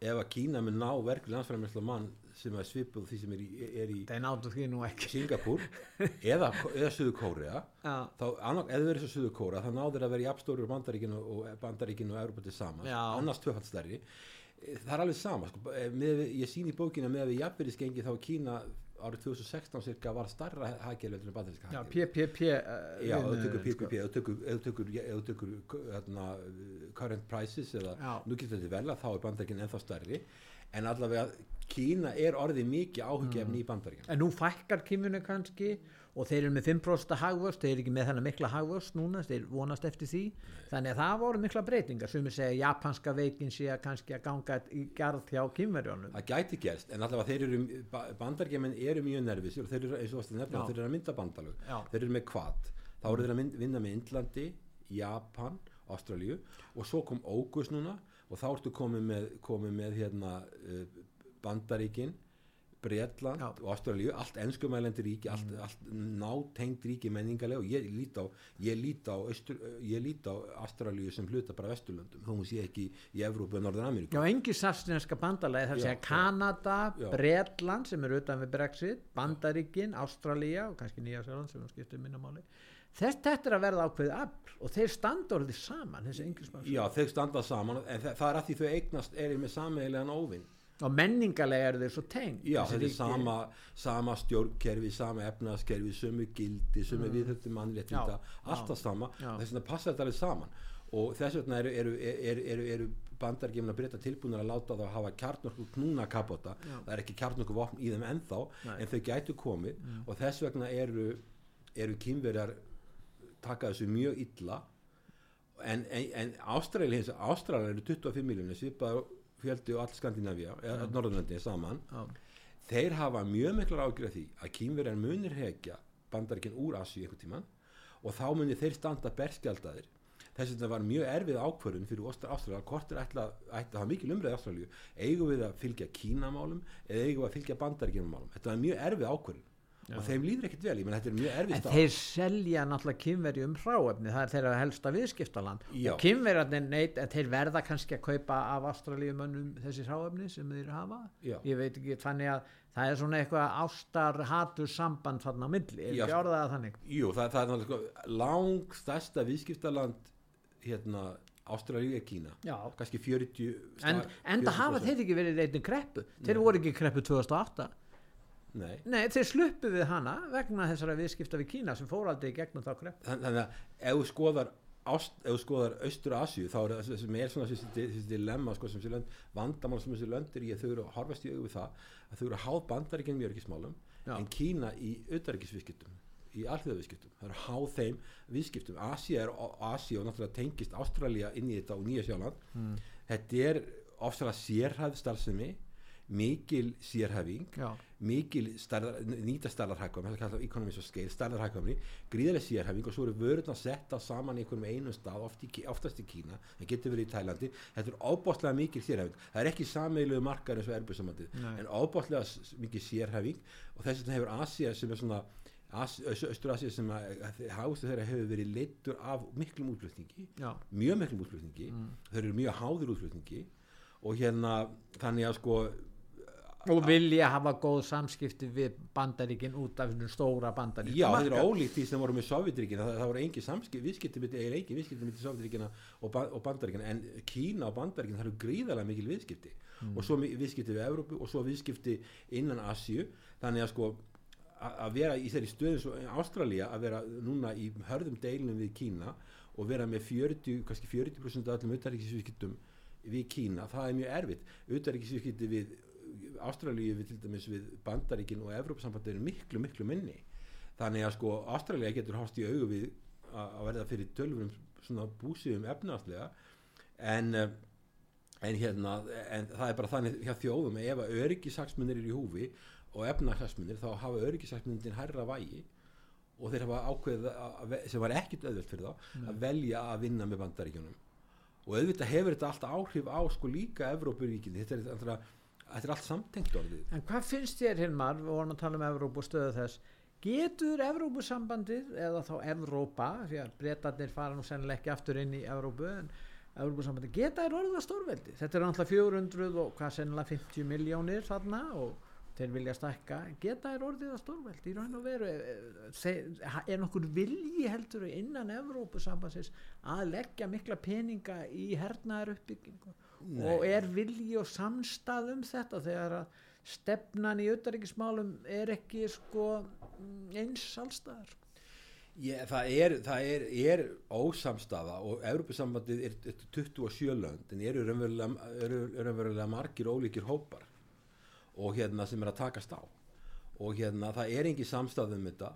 S4: ef að Kína með ná verkefli landsfæramessla mann sem er svipuð því sem er í, er í Singapúr eða, eða Suðu Kórea
S3: Já.
S4: þá annars, ef þau eru svo Suðu Kórea þá náður að vera jafnstóru Bandaríkinu og Bandaríkinu og Európa til saman
S3: Já.
S4: annars tvöfald stærri það er alveg sama sko, með, ég sín í bókina með að við jafnverðisgengi þá Kína árið 2016 cirka var starra heldur en bandaríska
S3: Já,
S4: hagkerfi
S3: PPP
S4: Já, ef þú tekur hérna, current prices eða
S3: Já.
S4: núgildandi verla þá er bandaríkin ennþá stærri en allavega Kína er orðið mikið áhugjefni
S3: Mm.
S4: í bandaríkin
S3: En nú fækkar kýmunu kannski og þeir eru með 5% hagvöxt, þeir eru ekki með þennan mikla hagvöxt núna, þeir vonast eftir því. Þannig að það voru mikla breytingar. Sem segja að japanska veikin sé að kannski að ganga í garð hjá kýmverjónum
S4: Það gæti gerst, en allavega þeir eru bandaríkjaman eru mjög nervisir og þeir eru og að
S3: Já.
S4: þeir eru að mynda bandalög. Þeir eru með kvat, þá eru þeir að vinna með Indlandi, Japan Ástralíu og svo kom Ógus núna og þá ertu komið með, komið með hérna uh, Bandaríkin Bretland
S3: Já.
S4: og Ástralíu allt enskumælendi ríki, allt, allt nátengt ríki menningarlega og ég lít á ég lít á, Austur, ég lít á Ástralíu sem hluta bara Vesturlöndum þó hún sé ekki í Evrópu og Norður Ameríku
S3: Já, engi sastinska bandalagi þar
S4: Já,
S3: segja. Kanada,
S4: Já.
S3: Bretland sem er utan við Brexit, Bandaríkin Ástralía og kannski Nýja Sjálfland sem skiptir minnamáli þetta er að verða ákveðið afl og þeir standa orðið saman þessi englismann
S4: Já, þau standa saman en það, það er að því þau eignast er með sameigilegan óvinn
S3: og menningarlega eru þeir svo tengd.
S4: Já, þetta er sama, sama stjórnkerfi, sama efnaðaskerfi, sömu gildi, sömu mm. viðhöldu mannréttinda,
S3: Já,
S4: allt það sama, þess vegna passa þetta alveg saman. Og þess vegna eru, eru, eru, eru, bandargefin að breyta tilbúinir að láta það að hafa kjarnorku knúna kapota,
S3: Já.
S4: það er ekki kjarnorku vopn í þeim ennþá,
S3: Nei.
S4: en þau gætu komið. Og þess vegna eru, eru kýmverjar taka þessu mjög illa. En, en, en hins Ástralja eru 25 miljónir svipaður fjöldi og all Skandinavía eða Norðurlöndin saman
S3: Já.
S4: þeir hafa mjög miklar ágjörð því að kýmverjar munir hekja bandaríkinn úr Asíu einhvern tíman og þá munir þeir standa berskjaldadir þess að þetta var mjög erfið ákvörðun fyrir Ástralja hvort er ætla, að hafa mikil umræði Ástralju eigum við að fylgja Kínamálum eða eigum við að fylgja bandaríkinnumálum þetta var mjög erfið ákvörðun og þeim líður ekkert vel, ég menn þetta er mjög erfið
S3: En þeir selja náttúrulega kynveri um hráefni, það er þeirra helsta viðskiptaland
S4: Já.
S3: og kynverjarnir neitt, þeir verða kannski að kaupa af ástralíumönnum þessi hráefni sem þeir hafa.
S4: Já.
S3: Ég veit ekki, þannig að það er svona eitthvað ástar hatur samband þarna á milli, er
S4: Já.
S3: ekki orðað að þannig?
S4: Jú, það, það er náttúrulega sko, lang stærsta viðskiptaland hérna Ástralíu er Kína
S3: Já.
S4: kannski 40
S3: En, en það hafa þeir ekki verið einnig kreppu, þeir voru ekki kreppu 2008.
S4: Nei,
S3: Nei, þeir sluppu við hana vegna þessara viðskipta við Kína sem fór aldrei í gegnum þá kreppu.
S4: Þann- þannig að ef þú skoðar ást, ef þú skoðar austur Asíu þá er það sem er svona þessi, dilemma sko, sem lönd, vandamál sem þessi lönd er í að þau eru að horfast í augu við það að þau eru að háð bandaríkinn mjög örgismálum
S3: Já.
S4: en Kína í auðaríkisviðskiptum í alþjóðaviðskiptum, það eru að háð þeim viðskiptum, Asía er Asía og náttúrulega tengist Ástralía inn í þetta og Nýja Sjáland
S3: Mm.
S4: þetta er ofsalega sérhæð starfsemi mikil sérhæfing
S3: Já.
S4: Mikil starðar, nýta stærðarhækvami það kallar economies of scale, stærðarhækvami gríðarlega sérhæfing og svo eru vörurna setta saman í einhverjum einum stað, oft í, oftast í Kína það getur verið í Tælandi, þetta er ábáslega mikil sérhæfing, það er ekki sameilu margar eins og erbjörnsamandið, en ábáslega mikil sérhæfing og þess vegna hefur Asia sem er svona Östur-Asía sem að hástu þeirra hefur verið leittur af miklum útflutningi
S3: Já.
S4: mjög miklum útflutningi þeir eru mjög háður útflutningi og hérna þannig að sko
S3: Og vilja hafa góð samskipti við bandaríkin út af þessum stóra bandaríkin.
S4: Já, þetta er ólíkt því sem voru með Sovjetríkina það, það voru engin samskip, viðskipti myndi eiginlega engin viðskipti myndi Sovjetríkina og, ba og Bandaríkina en Kína og Bandaríkina það eru gríðarlega mikil viðskipti. Og svo viðskipti við Evrópu og svo viðskipti innan Asíu. Þannig að sko að vera í þeirri stöðum svo Ástralía að vera núna í hörðum deilum við Kína og vera með 40, kannski 40% af öllum utanríkisviðskiptum Ástralíu við til dæmis við Bandaríkin og Evrópusambandi eru miklu, miklu minni. Þannig að sko Ástralía getur hást í augu við að verða fyrir tölvurum svona búsíðum efnaðslega en eh, en hérna, en það er bara þannig hjá þjóðum ef að öryggisaksmunir eru í húfi og efnahagsmunir þá hafa öryggisaksmunir hærra vægi og þeir hafa ve- sem var ekkit auðvöld fyrir þá að velja að vinna með bandaríkjunum. Og auðvitað hefur þetta alltaf áhrif á sko líka Evrópuríkinni, þetta er, er, þetta er allt samtengt orðið
S3: En hvað finnst þér Hilmar, við vorum að tala um Evrópu og stöðu þess, getur Evrópusambandið eða þá Evrópa, því að breytarnir fara nú sennilega ekki aftur inn í Evrópu, en Evrópusambandið geta er orðið að stórveldi. Þetta er náttúrulega 400 og hvað sennilega 50 miljónir þarna og þeir vilja stækka, geta er orðið að stórveldi í raun og veru. Er nokkur vilji heldur innan Evrópusambandsins að leggja mikla peninga í hernaðar uppbyggingu?
S4: Nei.
S3: og er vilji og samstað um þetta þegar að stefnan í auðaríkismálum er ekki sko eins allstaðar
S4: Ég, það er, það er, er ósamstaða og Európusambandið er, er 27 lönd en eru raunverulega, eru raunverulega margir ólíkir hópar og hérna sem er að takast á og hérna það er engin samstað um þetta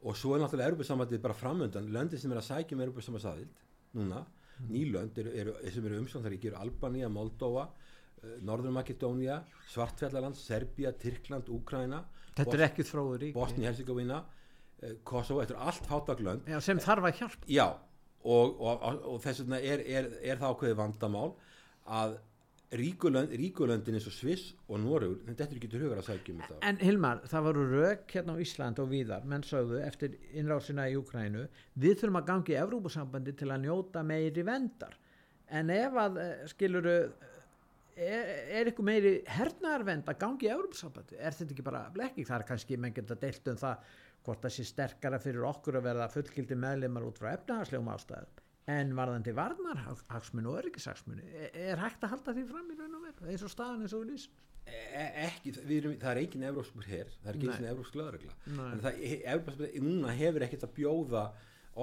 S4: og svo er náttúrulega Európusambandið bara framöndan löndin sem er að sækja um Európusambandsadild núna. Nýlönd eru, eru, sem eru umsvöndaríkir, Albania, Moldova Norður Makedónia, Svartfjallaland Serbia, Tyrkland, Úkraina
S3: Þetta er ekkert fróður rík
S4: Bosni-Herzegovina Kosovo, þetta er allt fátaglönd
S3: sem þarf að hjálpa.
S4: Já, og, og, og, og þess vegna er, er, er það ákveðið vandamál að ríkulönd, ríkulöndin eins og Sviss og Norður, þetta er ekki til hugar að sækja um þetta.
S3: En Hilmar, það voru rauk hérna á Ísland og víðar, menn sögðu eftir innrásina í Ukrænu, við þurfum að gangi í Evrópusambandi til að njóta meiri vendar, en ef að eh, skiluru er, er ykkur meiri hernaðarvend að gangi í Evrópusambandi, er þetta ekki bara blekking, það er kannski menn geta deilt um það hvort það sé sterkara fyrir okkur að verða fullgildi meðlimar út frá efnahagslegum ástæðum en varðandi varnarhagsmunu og öryggishagsmunu er, er hægt að halda því fram í raun og veru eins og staðan eins og við lýsum?
S4: E ekki, erum, það er engin evróskur hér, það er ekki eins og evrósk lögregla. En það, Evrópska, núna hefur ekkert að bjóða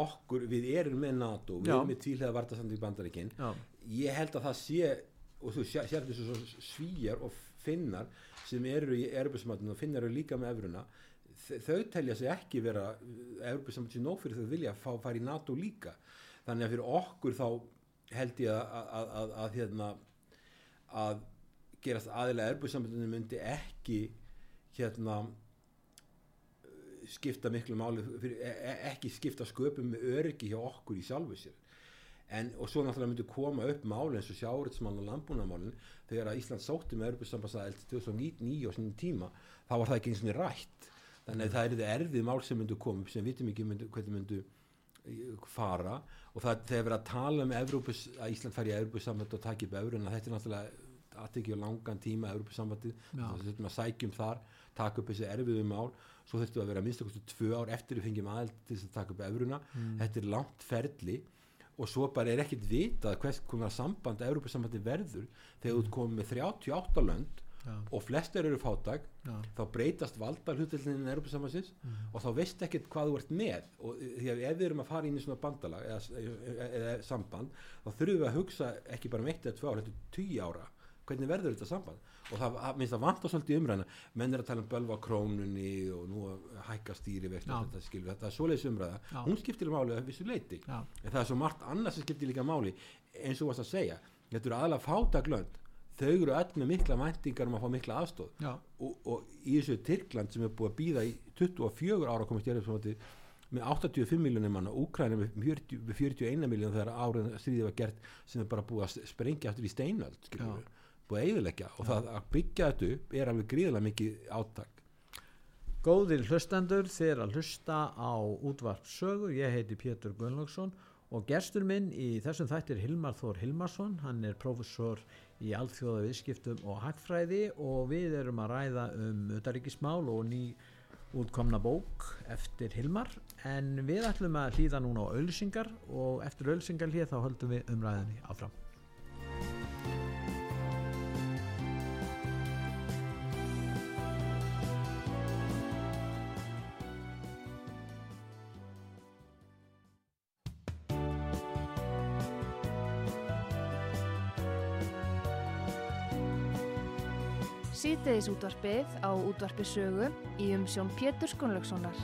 S4: okkur, við erum með NATO við
S3: Já.
S4: erum með tvílega vartasandi í bandaríkin.
S3: Já.
S4: ég held að það sé og þú sér þessu svo svíjar og finnar sem eru í Evrópusmatinu og finnar eru líka með evruna þ- þau telja sig ekki vera Evrópusamtinu nóg fyrir þau vilja fá fara í NATO líka þannig að fyrir okkur þá held ég að, að, að, að hérna að gerast aðilega Evrópusamtinu myndi ekki hérna skipta miklu máli fyrir, e e- ekki skipta sköpum með öryggi hjá okkur í sjálfu sér. En, og svo náttúrulega myndi koma upp máli eins og sjáuritsmann og landbúnamálin þegar að Ísland sótti með Örbusambassæðild 2009 á sinni tíma þá var það ekki eins og rætt. Þannig að það er þið erfið mál sem myndu koma upp sem vitum ekki myndu, hvernig myndu fara og það þegar verið að tala um Evrópus, að Ísland fari í Evrópusamband og taki upp Evruna, þetta er náttúrulega aðtekja á langan tíma Evrópusambandið
S3: Já.
S4: þá þurfum að sækjum þar taka upp þessi erfiðu mál svo þurftum að vera að minnsta kosti tvö ár eftir við fengjum aðeld til þess að taka upp Evruna þetta er langt ferli og svo bara er ekkit vitað hvers konar samband Evrópusambandi verður þegar þú ert komið með 38 lönd. Og flestir eru fátag þá breytast valdar hlutveldinin Evrópusambansins og þá veist ekkert hvað þú ert með. Og því að ef við erum að fara inn í svona bandalag eða, eða, eða samband þá þurfum við að hugsa ekki bara um eitt eða tvö ár, þetta er tíu ára. Hvernig verður þetta samband? Og það að- minnst að vanta svolítið umræðina menn er að tala um bölva krónunni og nú að hækka stýri
S3: Já.
S4: þetta, skilur, þetta er svoleiðis umræða.
S3: Já.
S4: hún skiptir máli að vissu leiti
S3: Já.
S4: en það er svo margt annars sem skiptir líka máli eins og þú varst að segja. Þetta eru aðalega fátaglönd þau eru öll með mikla væntingar um að fá mikla aðstóð
S3: Já.
S4: og, og í þessu Tyrkland sem er búið að býða í 24 ára komast í Evrópusambandið með 85 miljónir manna, Úkræna með 40, með 41 miljón þegar árið stríðið var gert sem er bara búið að sprengja aftur í við, búið að eiðilegja og það að byggja þetta upp er alveg gríðilega mikið átak.
S3: Góðir hlustendur þeir að hlusta á útvarp sögu, ég heiti Pétur Gunnlaugsson og gerstur minn í þessum þætti er Hilmar Þór Hilmarsson, hann er prófessor í alþjóða viðskiptum og hagfræði og við erum að ræða um utaríkismál og ný útkomna bók eftir Hilmar en við ætlum að hlýða núna á ölsingar og eftir ölsingar hlýða þá höldum við umræðinni áfram.
S1: Síðdeðis útvarpið á útvarpi sögu í umsjón Pétur Skunlökssonar.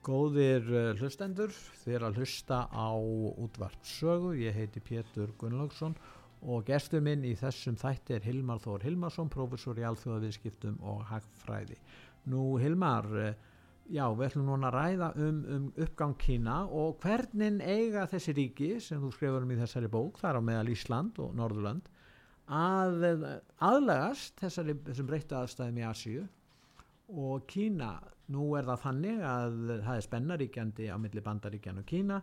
S3: Góðir uh, hlustendur, þið að hlusta á útvarp sögu, ég heiti Pétur Gunnlaugsson og gestur minn í þessum þætti er Hilmar Þór Hilmarsson, prófessor í alþjóðaviðskiptum og hagfræði. Nú Hilmar, uh, já við ætlum núna að ræða um, um uppgang Kína og hvernig eiga þessi ríki sem þú skrifur um í þessari bók, þar á meðal Ísland og Norðurland, að aðlegast þessari, þessum breyttu aðstæðum í Asíu. Og Kína, nú er það þannig að það er spennaríkjandi á milli bandaríkjan og Kína.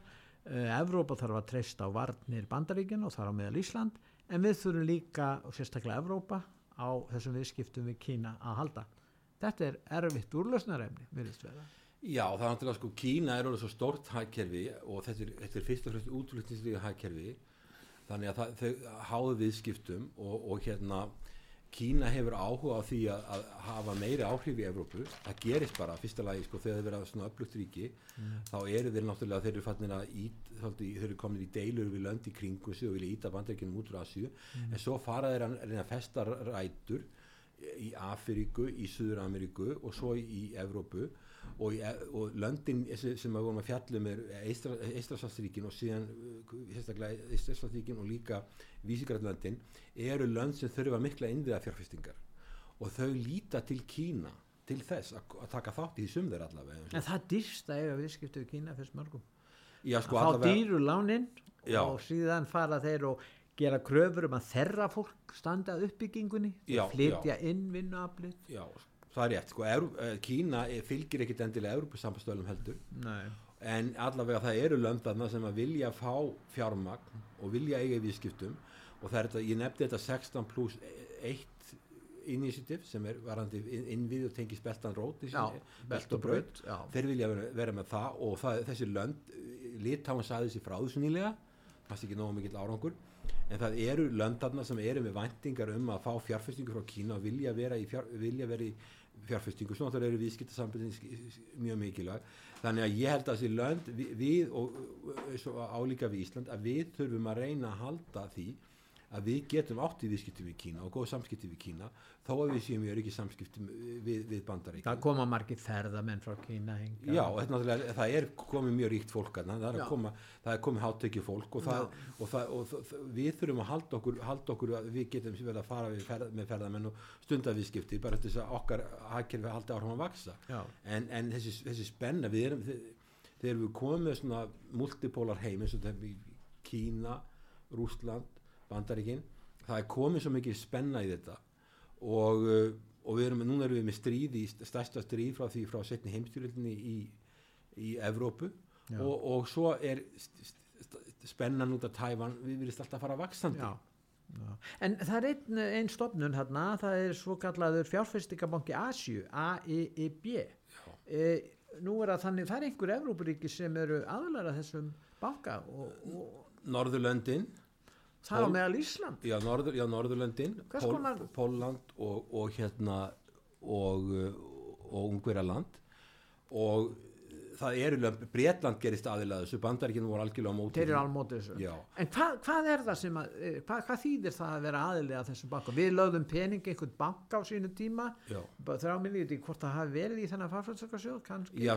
S3: Uh, Evrópa þarf að treysta á varnir bandaríkjan og þar á meðal Ísland. En við þurfum líka, og sérstaklega Evrópa á þessum viðskiptum við Kína að halda þetta er erfitt vera.
S4: Já, það er náttúrulega sko Kína er orðið svo stórt hagkerfi og þetta er, þetta er fyrst og fremst útflutningslega hagkerfi. Þannig að það, þau háðu viðskiptum og, og hérna Kína hefur áhuga á því að, að hafa meiri áhrif í Evrópu. Það gerist bara, fyrsta lagi, sko, þegar þeir vera svona öflugt ríki, þá eru þeir náttúrulega þeir eru fannir að ít, þáldi, þeir eru komin í deilur við lönd í kringu sig og vilja íta bandaríkjunum út úr Asju, en svo fara þeir að reyna að í Afríku, í Suður-Ameríku og svo í Evrópu. Og, í, og löndin sem við vorum að fjallum er Eistrasvarsríkin og síðan sérstaklega Eistrasvarsríkin og líka Vísigrætlöndin eru lönd sem þurfa mikla innviða fjárfestingar og þau líta til Kína til þess að, taka þátt í því sum þeir allavega
S3: En það dýrst að eiga viðskiptu við Kína fyrst mörgum.
S4: Já, sko,
S3: að fá dýru lánin
S4: Já.
S3: og síðan fara þeir og gera kröfur um að þerra fólk standa að uppbyggingunni
S4: Já,
S3: flytja inn vinnuaflið.
S4: Já, það er rétt, sko, Evru, Kína fylgir ekkit endilega Európa-sambastöðlum heldur.
S3: Nei.
S4: en allavega það eru löndarna sem að vilja fá fjármagn og vilja eiga í viðskiptum. Og það er þetta, ég nefndi þetta 16 pluss 1 initiative sem er varandi innvið og tengis beltan rót belt og braut, þeir vilja vera, vera með það og það, þessi lönd litáin saði þessi frá þessu nýlega. Fannst ekki nógu mikill árangur en það eru löndarna sem eru með væntingar um að fá fjárfestingu frá Kína og vilja vera í, fjár, vilja fjárfestingu, svona þá eru viðskiptasambundin mjög mikilvæg. Þannig að ég held að þessi lönd við, við og, og álíka við Ísland að við þurfum að reyna að halda því að við getum átt í viðskipti við Kína og góð samskipti við Kína þó að við séum við erum ekki samskipti við, við bandarík
S3: það koma margir ferðamenn frá Kína henga.
S4: já, það er komið mjög ríkt fólk að, það, er koma, það er komið háttekju fólk og, það, og, það, og við þurfum að halda okkur, halda okkur að við getum verið að fara ferð, með ferðamenn og stundaviðskipti bara þess að okkar hagkerfi haldi áhrifum að vaksa en, en þessi, þessi spenna við erum þegar við komum með svona multipólar heim eins og þetta Kína, Rúsland bandaríkinn, það er komið svo mikið spenna í þetta. Og, og við erum, núna erum við með stríð í stærsta stríð frá því frá setni heimstjórildinni í, í Evrópu. Og, og svo er spennan út af Tævan við viljum alltaf fara vaksandi
S3: Já. Já. En það er einn ein stofnun hérna, það er svo kallaður fjárfæstingabanki Asju, AEIB e, nú er að þannig það er einhver Evrópuríki sem eru aðlæra þessum banka og, og
S4: Norðurlöndin
S3: það er meðal Ísland.
S4: Já, norður, já Norðurlöndin
S3: Pól,
S4: Póland og, og hérna og, og Ungverjaland. Og það eru Breitland gerist aðilega þessu bandaríkinu voru algjörlega á móti
S3: þeir eru alveg mótið þessu. En hvað, hvað er það sem að hvað, hvað þýðir það að vera aðilega þessum banka? Við lögðum pening einhvern banka á sínu tíma þrjá minnið hvort það hafi verið í þennan farfjöldsakarsjóð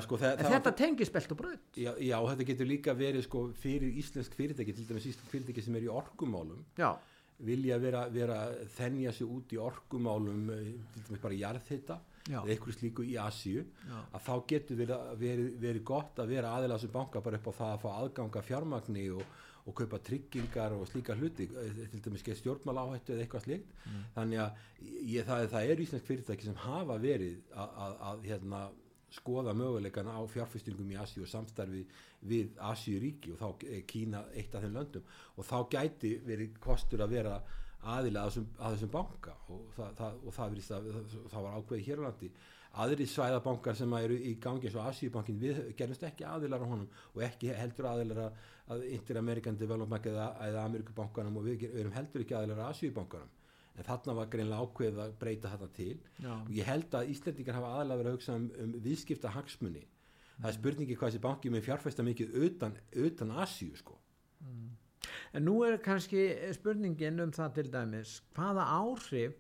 S4: sko,
S3: en þetta tengir spelt og bröð
S4: já, já, þetta getur líka verið sko, fyrir íslensk fyrirtæki til dæmis íslensk fyrirtæki sem er í orkumálum
S3: já.
S4: vilja vera, vera þennja sig út í orkumálum til dæmis bara jarðhitta eða eitthvað slíku í Asíu að þá getur verið, verið, verið gott að vera aðeins sem banka bara upp á það að fá aðganga fjármagni og, og kaupa tryggingar og slíka hluti til dæmis getur stjórnmál áhættu eða eitthvað slíkt. Mm. þannig að ég, það, það er íslensk fyrirtæki sem hafa verið að, að, að hérna, skoða möguleikana á fjárfestingum í Asíu og samstarfi við Asíuríki og þá er Kína eitt af þeim löndum. Og þá gæti verið kostur að vera aðilega að þessum, banka og það, það, og það, að, það var ákveði hér á landi aðri svæðabankar sem eru í gangi eins og Asíubankin við gerumst ekki aðilar á honum og ekki heldur aðilar að Inter-American Development eða, eða Amerikubankanum og við erum heldur ekki aðilar að Asíubankanum en þarna var greinlega ákveðið að breyta þetta til
S3: Já.
S4: og ég held að Íslandingar hafa aðalega verið að hugsa um, um viðskipta hagsmunni mm. það er spurningi hvað þessi banki með fjárfæsta mikið utan, utan Asíu sko.
S3: En nú er kannski spurningin um það til dæmis hvaða áhrif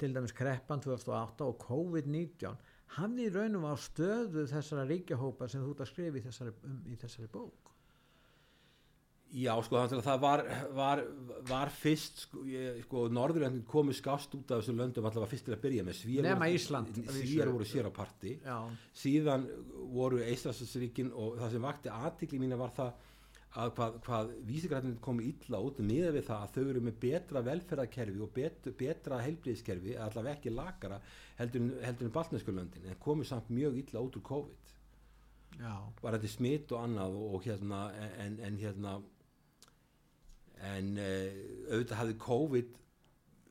S3: til dæmis kreppan 2008 og COVID-19 hafði í raunum á stöðu þessara ríkjahópa sem þú ert að skrifa í þessari, um, í þessari bók?
S4: Já, sko, það var, var, var fyrst, sko, sko Norðurlöndin komu skást út af þessu löndum allavega fyrst til að byrja með Svíjar
S3: Nefna Ísland
S4: Svíjar voru sér á parti
S3: Já.
S4: síðan voru Eistræsasríkin og það sem vakti aðtikli mína var það að hvað, hvað vísigræðin komi illa út með við það að þau eru með betra velferðarkerfi og bet, betra heilblíðiskerfi allavega ekki lakara heldur, heldur en baltneskulöndin en komi samt mjög illa út úr COVID
S3: Já.
S4: bara þetta smitt og annað og, og hérna en, en hérna en uh, auðvitað hafði COVID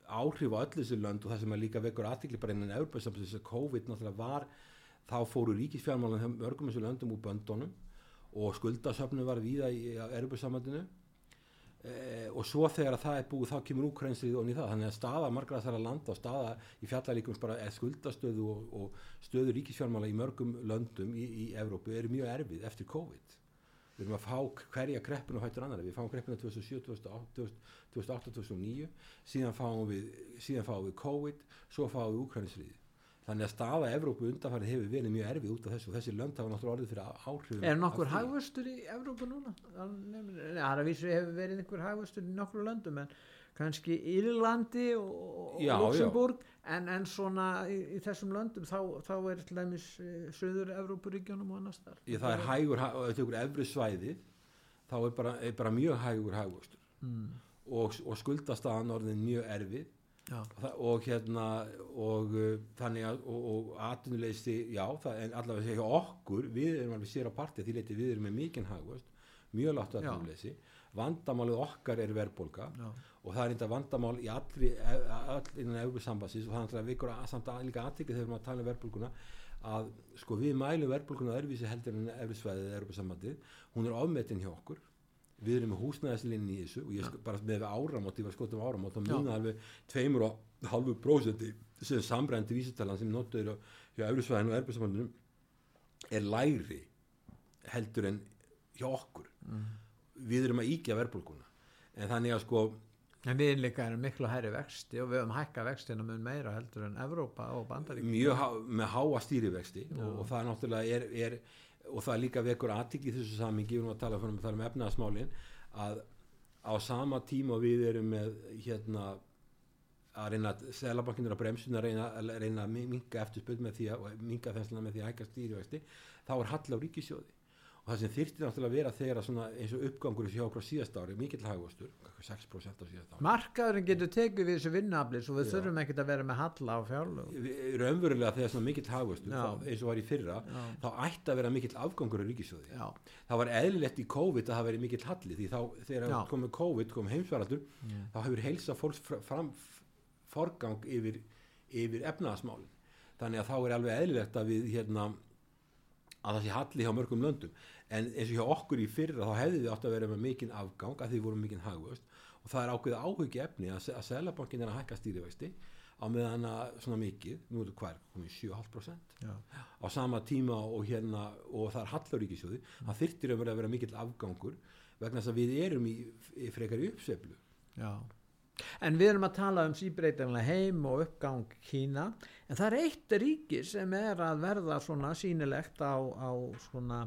S4: áhrif á öllu þessu lönd og það sem er líka vekur aðtikli bara innan Európa-samsins þess að COVID náttúrulega var þá fóru ríkisfjármálun mörgum þessu löndum úr böndunum og skuldasöfnu var víða í Európa-samandinu eh, og svo þegar að það er búið þá kemur úkrænstrið og það. Þannig að staða margra þessara landa og staða í fjallalíkum bara er skuldastöðu og, og stöðu ríkisfjármála í mörgum löndum í, í Evrópu eru mjög erfið eftir COVID. Við erum að fá hverja kreppinu hættur annar við fáum kreppinu 2007, 2008, 2009 síðan fáum við, síðan fáum við COVID svo fáum við úkrænstrið þannig að staða Evrópu undanfarið hefur verið mjög erfið út af þessu og þessi lönd hafa náttúrulega orðið fyrir áhrifum
S3: Er nokkur hagvöstur í Evrópu núna? Það er að vísu hefur verið einhver hagvöstur í nokkru löndum en kannski Írlandi og, Luxemburg en, en svona í, í þessum löndum þá, þá er til dæmis uh, söður Evrópuríkjónum og annars þar.
S4: Ég, það er hægur, er efri svæðið þá er bara, er bara mjög hægur hagvöxtur
S3: Mm.
S4: og, og skuldastaðan orðin mjög erfið. Og, og hérna og uh, þannig að og, og atvinnuleysi, já, það, en allavega segja okkur, við erum alveg sér á parti því leiti við erum með mikinn hagvöxt mjög látt atvinnuleysi vandamálið okkar er verðbólga
S3: Já.
S4: og það er enda vandamál í allri all innan Európa-sambansins og það er alltaf vikur að samt að líka aðtikið þegar við erum að tala um verðbólguna að sko við mælum verðbólguna öðruvísi heldur en Európa-svæðið eða Európa-sambandið hún er ofmetin hjá okkur við erum með húsnæðislinni í þessu og ég sko, bara með áramót, ég var skotum áramót og muna alveg tveimur og halvu prósenti sem sambrændi vísitalan sem notuður á- hjá Európa-svæðinu og Európa-sambandinu er lægri heldur en hjá okkur. Við erum að íkja verðbólguna. En þannig að sko
S3: En við líka erum miklu hæri vexti og við höfum hækka vextina mun meira heldur en Evrópa og Bandarík.
S4: mjög há, með háa stýrivexti og, og það náttúrulega er, er og það líka vekur aðtikli þessu samingi við erum að tala um, tala um efnaðasmálin að á sama tíma við erum með hérna að reyna að selabankin er að bremsuna að reyna að reyna að minga eftir spöld með því að minga þensluna með því að hækka stýrivexti þá er hall á ríkisjóði og það sem þyrfti náttúrulega að vera þegar að svona eins og uppgangur hjá okkur á síðast ári mikill hagvastur 6% á síðast ári
S3: Markaðurinn getur tekið við þessu vinnuafli svo við
S4: Já.
S3: þurfum ekkert að vera með halla á fjárlög.
S4: Raunverulega þegar svona mikill hagvastur
S3: Já.
S4: þá- eins og var í fyrra
S3: Já.
S4: þá ætti að vera mikill afgangur á ríkisjóði
S3: Já,
S4: það var eðlilegt í COVID að það veri mikill halli því þá þegar
S3: Já.
S4: komið COVID, kom heimsvaraldur þá hefur heilsa fólks fr- fram forgang yfir, yfir efnaðasmálin þannig að þá er alveg eðlilegt að við hérna að það sé halli hjá mörgum löndum en eins og hjá okkur í fyrra þá hefði við átt að vera með mikinn afgang að því vorum mikinn hagvöst og það er ákveðið áhugi efni að, að selabankin er að hækka stýrivexti á meðan að svona mikið, nú er þetta hver, komið 7,5%
S3: já,
S4: á sama tíma og hérna og það er hallaríkisjóði það þyrftir að vera að vera mikill afgangur vegna þess að við erum í, í frekar í uppseflu
S3: já. En við erum að tala um síbreytanlega heim og uppgang Kína en það er eitt ríki sem er að verða svona sýnilegt á, á svona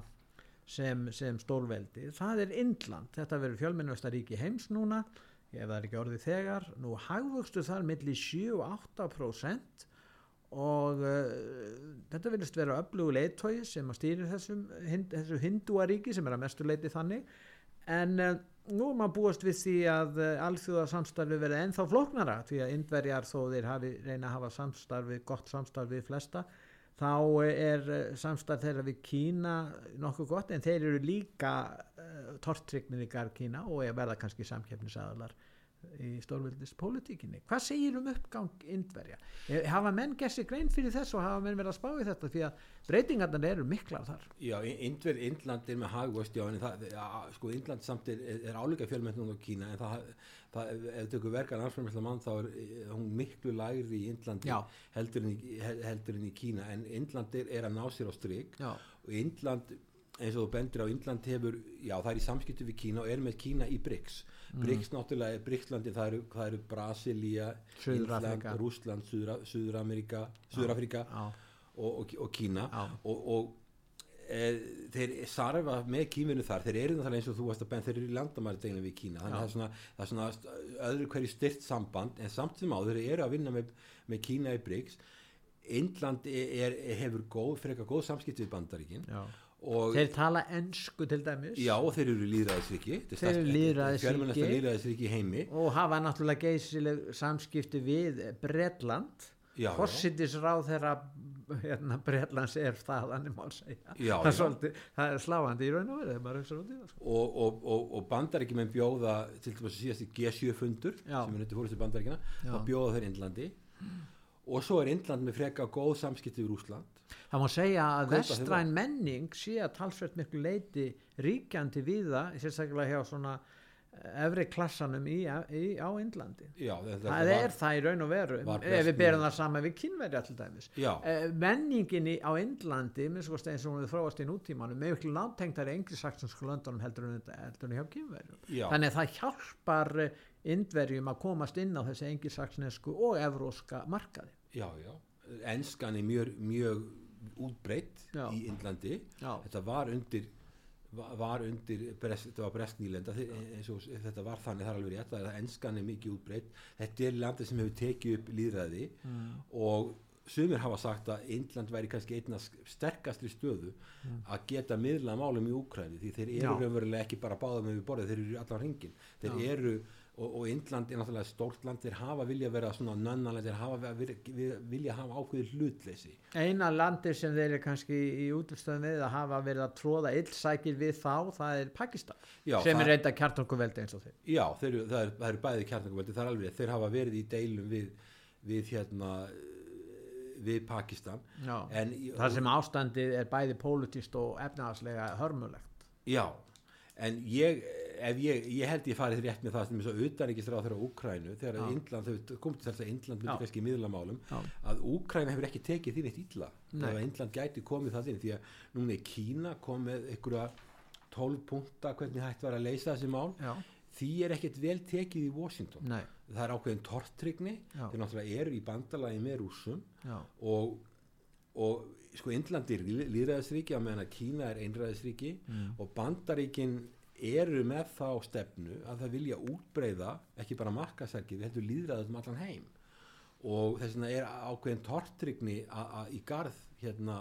S3: sem, sem stórveldi, það er Indland, þetta verður fjölmennvesta ríki heims núna, ef það er ekki orðið þegar, nú hagvöxtu þar milli 7 og 8% og uh, þetta vilist vera öflugu leiðtói sem að stýri þessum, hind, þessu hindúaríki sem er að mestu leiti þannig. En uh, nú er maður búast við því að uh, alþjóðarsamstarfi verði ennþá flóknara því að indverjar þó þeir hafi, reyna að hafa samstarfi, gott samstarfi flesta þá uh, er uh, samstarf þeirra við Kína nokkuð gott en þeir eru líka uh, tortrygnir í garð Kína og er verða kannski samkeppnisaðalar í stórvildispolitíkinni. Hvað segir um uppgang indverja? Eh, Hafa menn gessi grein fyrir þess og hafa menn verið að spá í þetta því að breytingarnar eru miklar þar.
S4: Já, Indver, Indland er með hagvöxt já, en það, sko, Indland samt er, er, áleika fjölmennum á Kína en það ef þau tökur verkan alframlega mann þá er eh, hún miklu lægri í Indlandi
S3: Já.
S4: heldur heldur en í Kína. En Indland er, er að ná sér á strik.
S3: Já,
S4: og Indland eins og þú bendir á Indland hefur, já það er í samskiptu við Kína og er með Kína í BRICS. BRICS náttúrulega er BRICS-landi, það eru, eru Brasilia, Suður-Amerika Suður-Afrika
S3: já,
S4: og, og, og Kína.
S3: Já.
S4: og, og þeir sarfa með kýminu þar, þeir eru náttúrulega eins og þú varst að benn, þeir eru í landamæri við Kína. Þannig að það svona, það er svona öðru hverju styrt samband. En samt sem áður þeir eru að vinna með, með Kína í BRICS. Indland er, er, hefur góð, frekar góð samskipt við Bandaríkin.
S3: Já.
S4: og
S3: Þeir tala ensku til dæmis.
S4: Já, og þeir eru líðræðisriki
S3: Þeir eru
S4: líðræðisriki heimi.
S3: Og hafa náttúrulega geysileg samskipti við
S4: já.
S3: Forsitisráð þeirra hérna, Bretlands er segja
S4: Já,
S3: það, er svolítið, það er sláandi í raun og verið sko.
S4: og, og, og, og bandaríkjumenn bjóða til dæmis síðast í G7 fundur
S3: Já.
S4: sem er nötti fórist í bandaríkina
S3: Já.
S4: þá bjóða þeir Indlandi og svo er Indland með freka góð samskipti við Rúsland
S3: það má segja að vestræn menning sé að talsvert miklu leiti ríkjandi við það sérstaklega hjá svona efri klassanum í, í, á
S4: þetta
S3: það er það í raun og veru ef við berum það saman við dæmis.
S4: Já.
S3: eh, menningin í- á kosti eins og hún við þróast í nútímanum með ykkur náttengtari englisaktinsku löndunum heldur en, heldur en hjá kynverjum
S4: Já.
S3: þannig að það hjálpar eh, Indverjum að komast inn á þessi engilsaksnesku og evróska markaði.
S4: Já, já, enskan er mjög, mjög útbreytt í Indlandi.
S3: Já.
S4: þetta var undir var undir, brest, þetta var brest nýlenda þe- eins og þetta var þannig það er alveg rétt að enskan er mikið útbreytt þetta er landið sem hefur tekið upp líðræði
S3: Mm.
S4: og sumir hafa sagt að Indland væri kannski einna sterkastri stöðu að geta miðla málum í Úkræni því þeir eru
S3: Mm.
S4: Raunverulega ekki bara báða með við borðið, þeir eru í allan hringin þeir
S3: Já.
S4: eru, og, og Indland er náttúrulega stórt land, þeir hafa vilja vera svona nönnalega, þeir hafa vilja, hafa ákveðið hlutleysi.
S3: Eina landi sem þeir eru kannski í útlustöðum við að hafa verið að tróða illsækir við þá, það er Pakistan
S4: Já,
S3: sem er reynda kjartorkuveldi eins og þeir
S4: Já, þeir, eru- það, er, það eru bæði kjarnangumveldi, það er alveg, þeir hafa verið í deilum við, við hérna við Pakistan.
S3: Já.
S4: en,
S3: þar sem ástandið er bæði pólitíst og efnahagslega hörmulegt.
S4: Já, en ég, ef ég, ég held ég farið rétt með það sem er svo utanríkisráð þeirra Úkrænu, þegar
S3: Já.
S4: Indland, þau kom til þess að Indland myndi
S3: Já.
S4: kannski í miðlamálum,
S3: Já.
S4: að Úkræna hefur ekki tekið því neitt illa,
S3: Nei.
S4: þegar Indland gæti komið það inn, því að núna er Kína kom með einhverja 12 punta hvernig hægt var að leysa þessi mál, því er ekkert vel tekið í Washington.
S3: Nei.
S4: Það er ákveðin tortrygni, þeir náttúrulega eru í bandalagi með rússum
S3: Já.
S4: og, og sko Indland er líðræðisríki á meðan að Kína er einræðisríki
S3: Mm.
S4: og bandaríkin eru með þá stefnu að það vilja útbreyða ekki bara markasærkið, heldur líðræðum allan heim. Og þess vegna er ákveðin tortrygni í garð hérna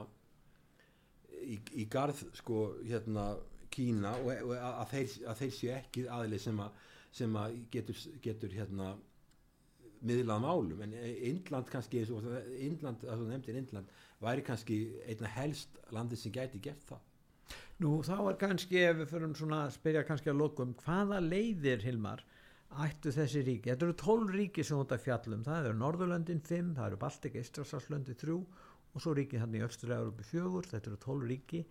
S4: í, í garð sko hérna Kína og, að, þeir, að þeir séu ekki aðlið sem að, sem að getur, getur hérna miðlað málum. En Indland kannski eins og nefndir Indland væri kannski einna helst landið sem gæti gert það
S3: Nú þá er kannski ef við förum svona að spyrja kannski að lokum hvaða leiðir Hilmar ættu þessi ríki, þetta eru tólf ríki sem út af fjallum, það eru Norðurlöndin 5, það eru Baltik, Eistrasalslöndi 3 og svo ríki hann í Östur-Európu 4 þetta eru tólf ríki.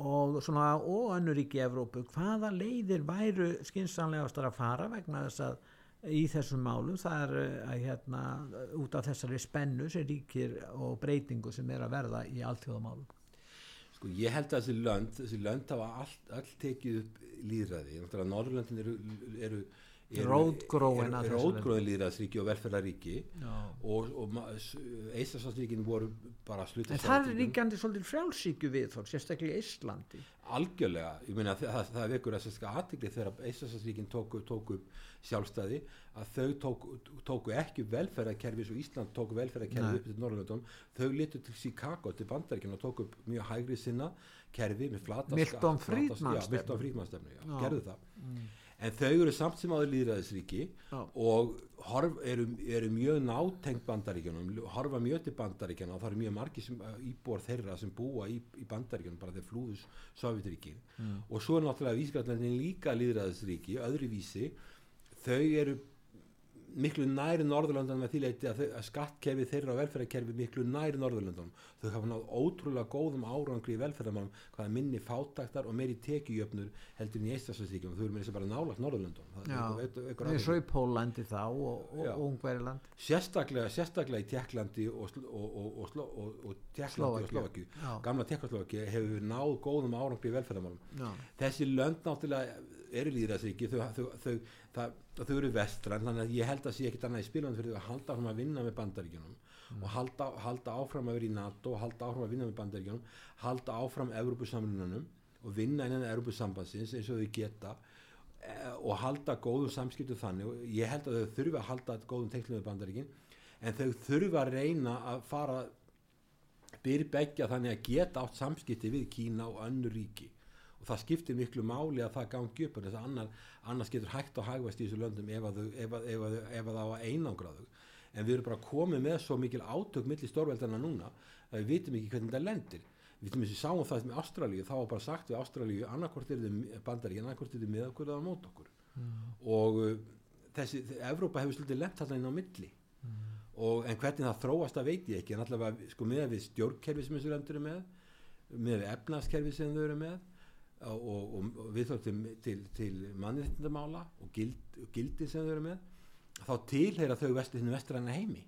S3: Og svona og önnur ríki í Evrópu hvaða leiðir væru skynsanlegastar að fara vegna þess að í þessum málum? Það er eh, að hérna út af þessari spennu sem ríkir og breytingu sem er að verða í alltjóðamálum
S4: Sko ég held að þessi lönd, þessi lönd hafa all, all tekið upp líðræði. Eru, eru, eru
S3: Rótgróin
S4: rótgróin líðræðsríki og velferðaríki
S3: Já.
S4: og, og Eistafslandsríkin voru bara sluta
S3: En það er ríkjandi svolítið frjálsíkju við þó, sérstaklega í Íslandi.
S4: algjörlega, ég meina það, það, vekur að sérska aðtikli þegar Eistafslandsríkin tóku, tóku sjálfstæði að þau tóku, tóku ekki velferðarkerfi svo Ísland tóku velferðarkerfi upp til Norrlöndum, þau litu til Chicago til Bandaríkjana og tóku mjög hægri sinna kerfi með flata
S3: Milton
S4: já,
S3: stefnu.
S4: Gerðu það en þau eru samt sem áður líðræðisríki
S3: Já.
S4: og horf, eru, eru mjög nátengt bandaríkjunum horfa mjög til bandaríkjana og það eru mjög margir sem, uh, íbúar þeirra sem búa í, í bandaríkjunum bara þeir flúðus Sovjetríkin og svo er náttúrulega vísgrætlandin líka líðræðisríki, öðru vísi þau eru miklu næri Norðurlöndan með því leiti að, að skattkerfi þeirra og velferðarkerfi miklu næri Norðurlöndan þau hafa náð ótrúlega góðum árangri í velferðarmálum hvaða minni fátaktar og meiri tekjujöfnur heldur í Eistasvæðsríkjum þau eru með þess að bara nálagt Norðurlöndan
S3: Já, það er svo í Pólandi þá og, og, og Ungveriland.
S4: sérstaklega, sérstaklega í Tjekklandi og, og, og, og, og, og og
S3: Já.
S4: gamla Tjekkoslovakíu hefur náð góðum árangri í velferðarmálum.
S3: Já.
S4: þessi lönd náttúrulega eru líðræðsríki þau, þau, þau, það, þau eru vestræn þannig að ég held að sé ekkit annað í spilunum fyrir að halda áfram að vinna með bandaríkjunum og halda, halda áfram að vera í NATO og halda áfram að vinna með bandaríkjunum halda áfram Evrópusamlununum og vinna innan Evrópusambansins eins og þau geta eh, og halda góðum samskiptum þannig. Og ég held að þau þurfa að halda góðum tengslum með bandaríkin en þau þurfa að reyna að fara byrja begja þannig að geta átt samskipti við Kína og önnur ríki. Og það skiptir miklu máli að það gangi upp þess að annar, annars getur hægt á hagvæst í þessu löndum ef að, ef, að, ef, að, ef að á að einangra þau. En við erum bara komið með svo mikil átök millir stórveldana núna að við vitum ekki hvernig það lendir. Við vitum þess að sáum það með Ástralíu þá var bara sagt við Ástralíu annarkort er þið bandaríkinn, annarkort er þið með okkur. Eða mót okkur og uh, þessi, Evrópa hefur svolítið lent alltaf inn á milli. Og, en hvernig það þróast það veit ég ekki. En allavega sko með við stjórnkerfi sem þessu löndur eru með með við efnaðskerfi sem þau eru með og, og, viðþótt til, til, mannréttindamála og, gild, og gildin sem þau eru með þá tilheyra þau vest, vestræna heimi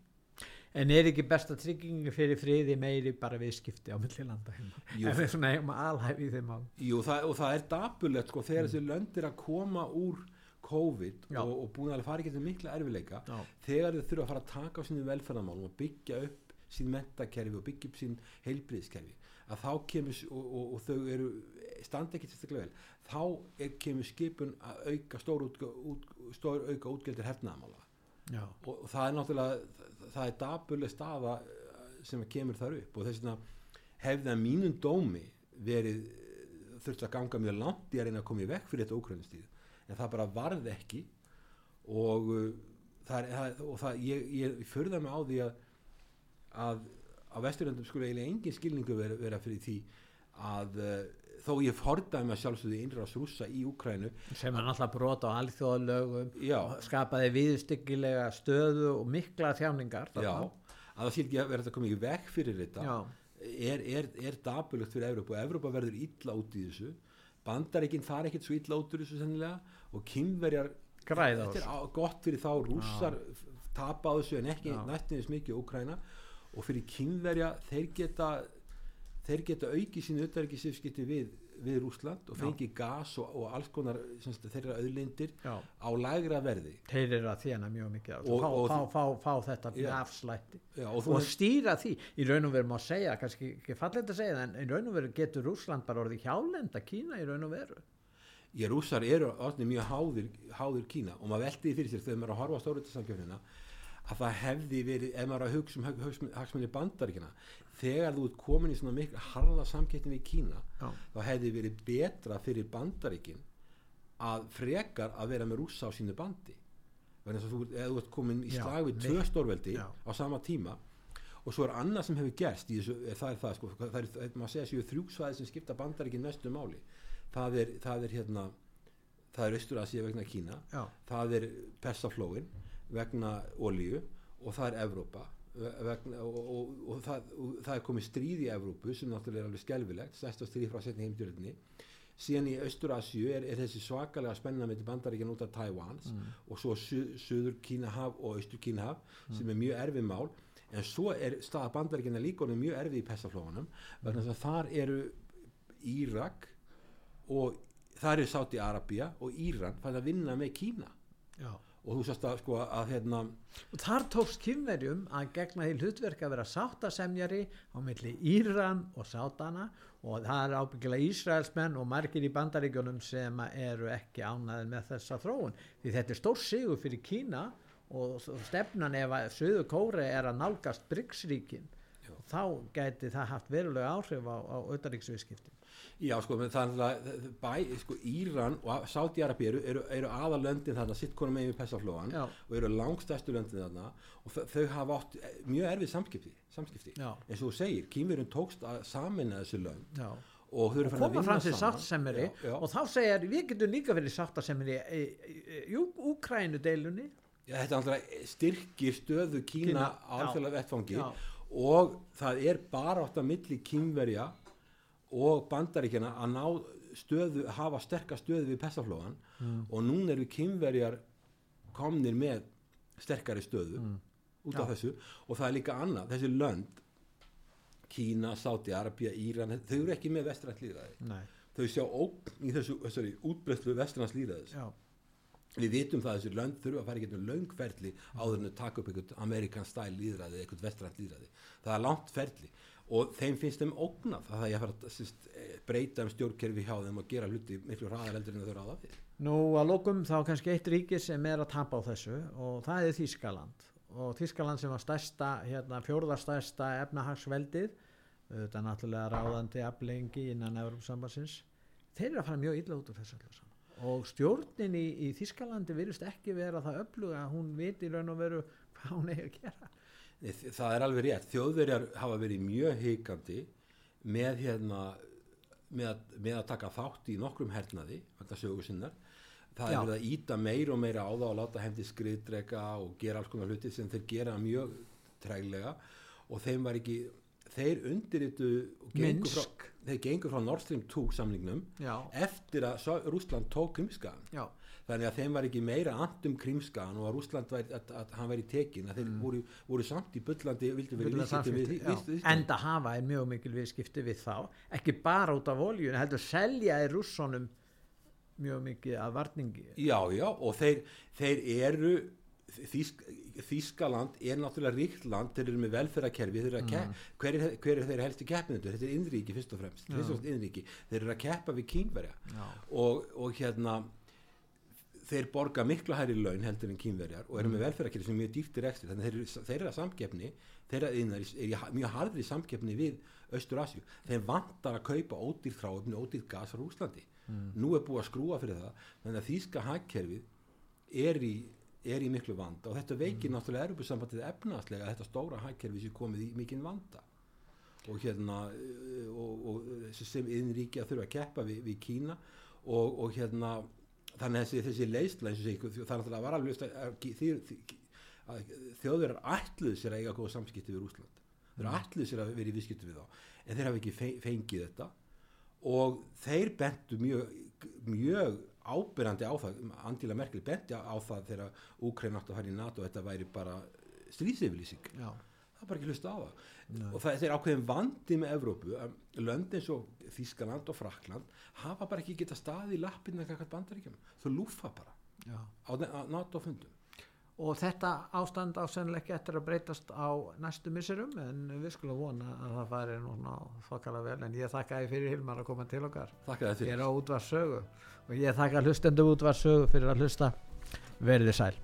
S3: En er ekki besta tryggingi fyrir friði meiri bara viðskipti á millilanda heima?
S4: Jú,
S3: Ef við svona hefum alhæfi í þeim mál.
S4: Jú, það, og það er dapulegt sko, þegar þessi lönd er að koma úr COVID
S3: Já.
S4: og, og búin að fara ekki til mikla erfileika
S3: Já.
S4: þegar þau þurfa að fara að taka á sínum velferðamálum og byggja upp sín mentakerfi og byggja upp sín heilbriðskerfi að þá kemur og, og, og þau eru standa ekki sérstaklega vel þá er, kemur skipun að auka stór, út, stór auka útgjaldir hernaðamála og, og það er náttúrulega það, er daburleg staða eh, sem kemur þar upp. Og þess vegna hefði að mínum dómi verið þurft að ganga mjög langt í að reyna að koma í vekk fyrir þetta ókrænustíð en það bara varð ekki. Og uh, það það, og það, ég, ég förða mig á því að að á vesturöndum skulle eiginlega engin skilningu vera, vera fyrir því að uh, þó ég fordæmi að sjálfsögðu innrás rússa í Úkrænu
S3: Sem er náttúrulega brot á alþjóðalögum,
S4: já,
S3: skapaði viðstyggilega stöðu og mikla þjáningar.
S4: já, að það sé ekki að vera að koma í vekk fyrir þetta.
S3: Já.
S4: er, er, er dapulegt fyrir Evrópa og Evrópa verður illa út í þessu. Bandaríkinn fara ekkert svo illa út úr þessu sennilega og kynverjar
S3: Græða
S4: þetta er gott fyrir þá rússar tapa á þessu en ekki nættinins mikið Úkræna og fyrir kynverja þeir geta þeir geta aukið sínu auðverkisifskipti við, við Rússland og
S3: Já.
S4: fengi gas og, og alls konar semst, þeirra auðlindir
S3: Já.
S4: á lægra verði
S3: Þeir eru að þjána mjög mikið.
S4: Og-
S3: Fá,
S4: og
S3: fá,
S4: þú-
S3: fá, fá þetta
S4: Já.
S3: með afslætti.
S4: Já, og
S3: Og, stýra því. Í raun og veru má segja, kannski ekki fallið að segja en í raun og veru getur Rússland bara orðið hjálenda Kína í raun og veru.
S4: ég rússar eru orðnir mjög háðir, háðir Kína og maður veltiði fyrir sér þegar maður er að horfa á stóruðarsamkjöfnina að það hefði verið, ef maður að hugsa um hagsmunni bandaríkina þegar þú ert komin í svona miklu harða samkeppni við Kína
S3: Já.
S4: þá hefði verið betra fyrir bandaríkin að frekar að vera með rússa á sínu bandi að þú, þú ert komin í slag við tvö stórveldi
S3: já.
S4: á sama tíma og svo er annað sem hefur gerst í þessu, er, það er það, sko, það er, maður segja séu þrjúksvæði sem skipta bandaríkin mestu máli það er, það er hérna það er austur Asía vegna Kína
S3: Já.
S4: það er Persaflóin vegna olíu og það er Evrópa ve- vegna, og, og, og, það, og það er komið stríð í Evrópu sem náttúrulega er alveg skelfilegt stærsta stríð frá setni heimdjörðinni síðan í austur Asíu er, er þessi svakalega spenna með bandaríkjan út af Tævans og svo su, suður Kínahaf og austur Kínahaf sem er mjög erfið mál. En svo er staða bandaríkjana líka orðin mjög erfið í Persaflóanum vegna þess að þar eru Írak og þar eru Sáti Arabía og Íran fann að vinna með Kína.
S3: Já.
S4: Og þú sérst að sko að hérna
S3: Og þar tókst kynverjum að gegna því hlutverk að vera sáttasemjari á milli Íran og sátana. Og það er ábyggilega Ísraelsmenn og margir í bandaríkjunum sem eru ekki ánæðin með þessa þróun. Því þetta er stór sigur fyrir Kína og stefnan ef að Suður Kóri er að nálgast Bryggsríkin þá gæti það haft verulega áhrif á, á auðaríksviðskiptin
S4: já sko er það bæ, sko Íran og Sáti Arabía eru, eru, eru aðalöndin þarna sitt konum með Persaflóan
S3: Já.
S4: og eru langstæstu löndin þarna og þau, hafa átt eh, mjög erfið samskipti, samskipti.
S3: Já.
S4: eins og þú segir, Kínverjum tókst að samina þessu lönd
S3: Já.
S4: og
S3: og
S4: að
S3: koma fram til
S4: Já, já.
S3: og þá segir við getum líka verið sáttasemjari í, í Úkrænu deilunni
S4: Já, þetta er styrkir stöðu Kína,
S3: Kína,
S4: á alþjóðlega vettfangi
S3: já.
S4: Og það er bara átt að milli kínverja og bandaríkjana að ná stöðu, hafa sterkar stöðu við Pestaflóðan
S3: Mm.
S4: og núna eru kínverjar komnir með sterkari stöðu
S3: Mm.
S4: út af þessu. Og það er líka annað, þessi lönd Kína, Sáti, Arabia, Íran þau eru ekki með vestrænt líðræði þau sjá ógn í þessu, þessari útbreyðslu vestræns líðræðis
S3: Já.
S4: Við vitum það að þessi lönd þurfa að fara í getum löngferli áður en að taka upp einhvern Amerikan stæl líðræði, einhvern vestrænt líðræði það er langt ferli og þeim finnst þeim ógnað að það er að sýst, breyta um stjórnkerfi hjá þeim og gera hluti miklu hraðar eldur en þau ráða við.
S3: Nú að lókum þá kannski eitt ríki sem er að tapa á þessu og það er Þískaland og Þískaland sem var stærsta, hérna, fjórðastærsta efnahagsveldið þetta náttúrulega ráðandi aflengi innan Evropasambansins þeir eru að fara mjög illa út úr þessu og stjórnin í, í Þískalandi virðist ekki vera það öfluga að hún viti raun og veru hvað hún eigi að gera.
S4: Það er alveg rétt, þjóðverjar hafa verið mjög heikandi með hérna með að, með að taka þátt í nokkrum hernaði vegna sögu sinnar. Það
S3: Já.
S4: er að íta meir og meira á það og láta hendi skriðdrega og gera alls konar hluti sem þeir gera mjög træglega og þeim var ekki þeir undirritu þeir gengur frá Nord Stream 2 samningnum
S3: já,
S4: eftir að Rússland tók Krímskagan
S3: já,
S4: þannig að þeim var ekki meira andum Krímskagan og að Rússland væri, að, að hann væri tekin að þeir voru, voru samt í við,
S3: enda hafa er mjög mikil viðskipti við þá ekki bara út af oljun heldur selja er rússonum mjög mikið að varningi.
S4: Já, já, og þeir, þeir eru Þísk, Þískaland er náttúrulega ríkt land þeir eru með velferðarkerfi þeir eru ke- hver, er, hver er þeir helstu keppinundur þetta er innríki fyrst og fremst, fremst innríki. Þeir eru að keppa við kínverja. Og, og hérna þeir borga miklu hærri laun heldur en kínverjar og eru með velferðarkerfi sem er mjög dýrt í rekstri. Þannig þeir, eru- þeir eru að samkeppni þeirra innar er í mjög harðri samkeppni við Austur-Asju þeir vantar að kaupa ódýrt þráöfni ódýrt gas frá Úslandi nú er búið að skrúa fyrir það. Þannig að þýska hagkerfið er í, er í miklu vanda og þetta veikir náttúrulega erupusambandið efnaðslega að þetta stóra hagkerfið sé komið í mikinn vanda. Og hérna uh, og, og sem innríki að þurfa að keppa við, við Kína og, og hérna þannig að þessi, þessi leysla þannig að það var alveg að þjóðverðar ætluðu sér að eiga góða samskipti við Rúsland þeir ætluðu sér að vera í viðskipti við þá en þeir hafa ekki fe- fengið þetta. Og þeir bentu mjög, mjög ábyrjandi á það. Andila Merkel benti á það þegar Úkræn átti að fara í NATO þetta væri bara stríðsefylýsing það er bara ekki hlusta á það. Og það er ákveðin vandi með Evrópu lönd eins og Þískaland og Frakland hafa bara ekki geta staði í lappinna kakart bandaríkjum, þau lúfa bara
S3: já.
S4: á NATO fundum
S3: og þetta ástand á sennilega ekki eftir að breytast á næstu misserum en við skulum vona að það færi núna þokkala vel. En ég þakka þið fyrir Hilmar að koma til okkar. Ég er á útvarsögu og ég þakka hlustendu útvarsögu fyrir að hlusta. Verðið sæl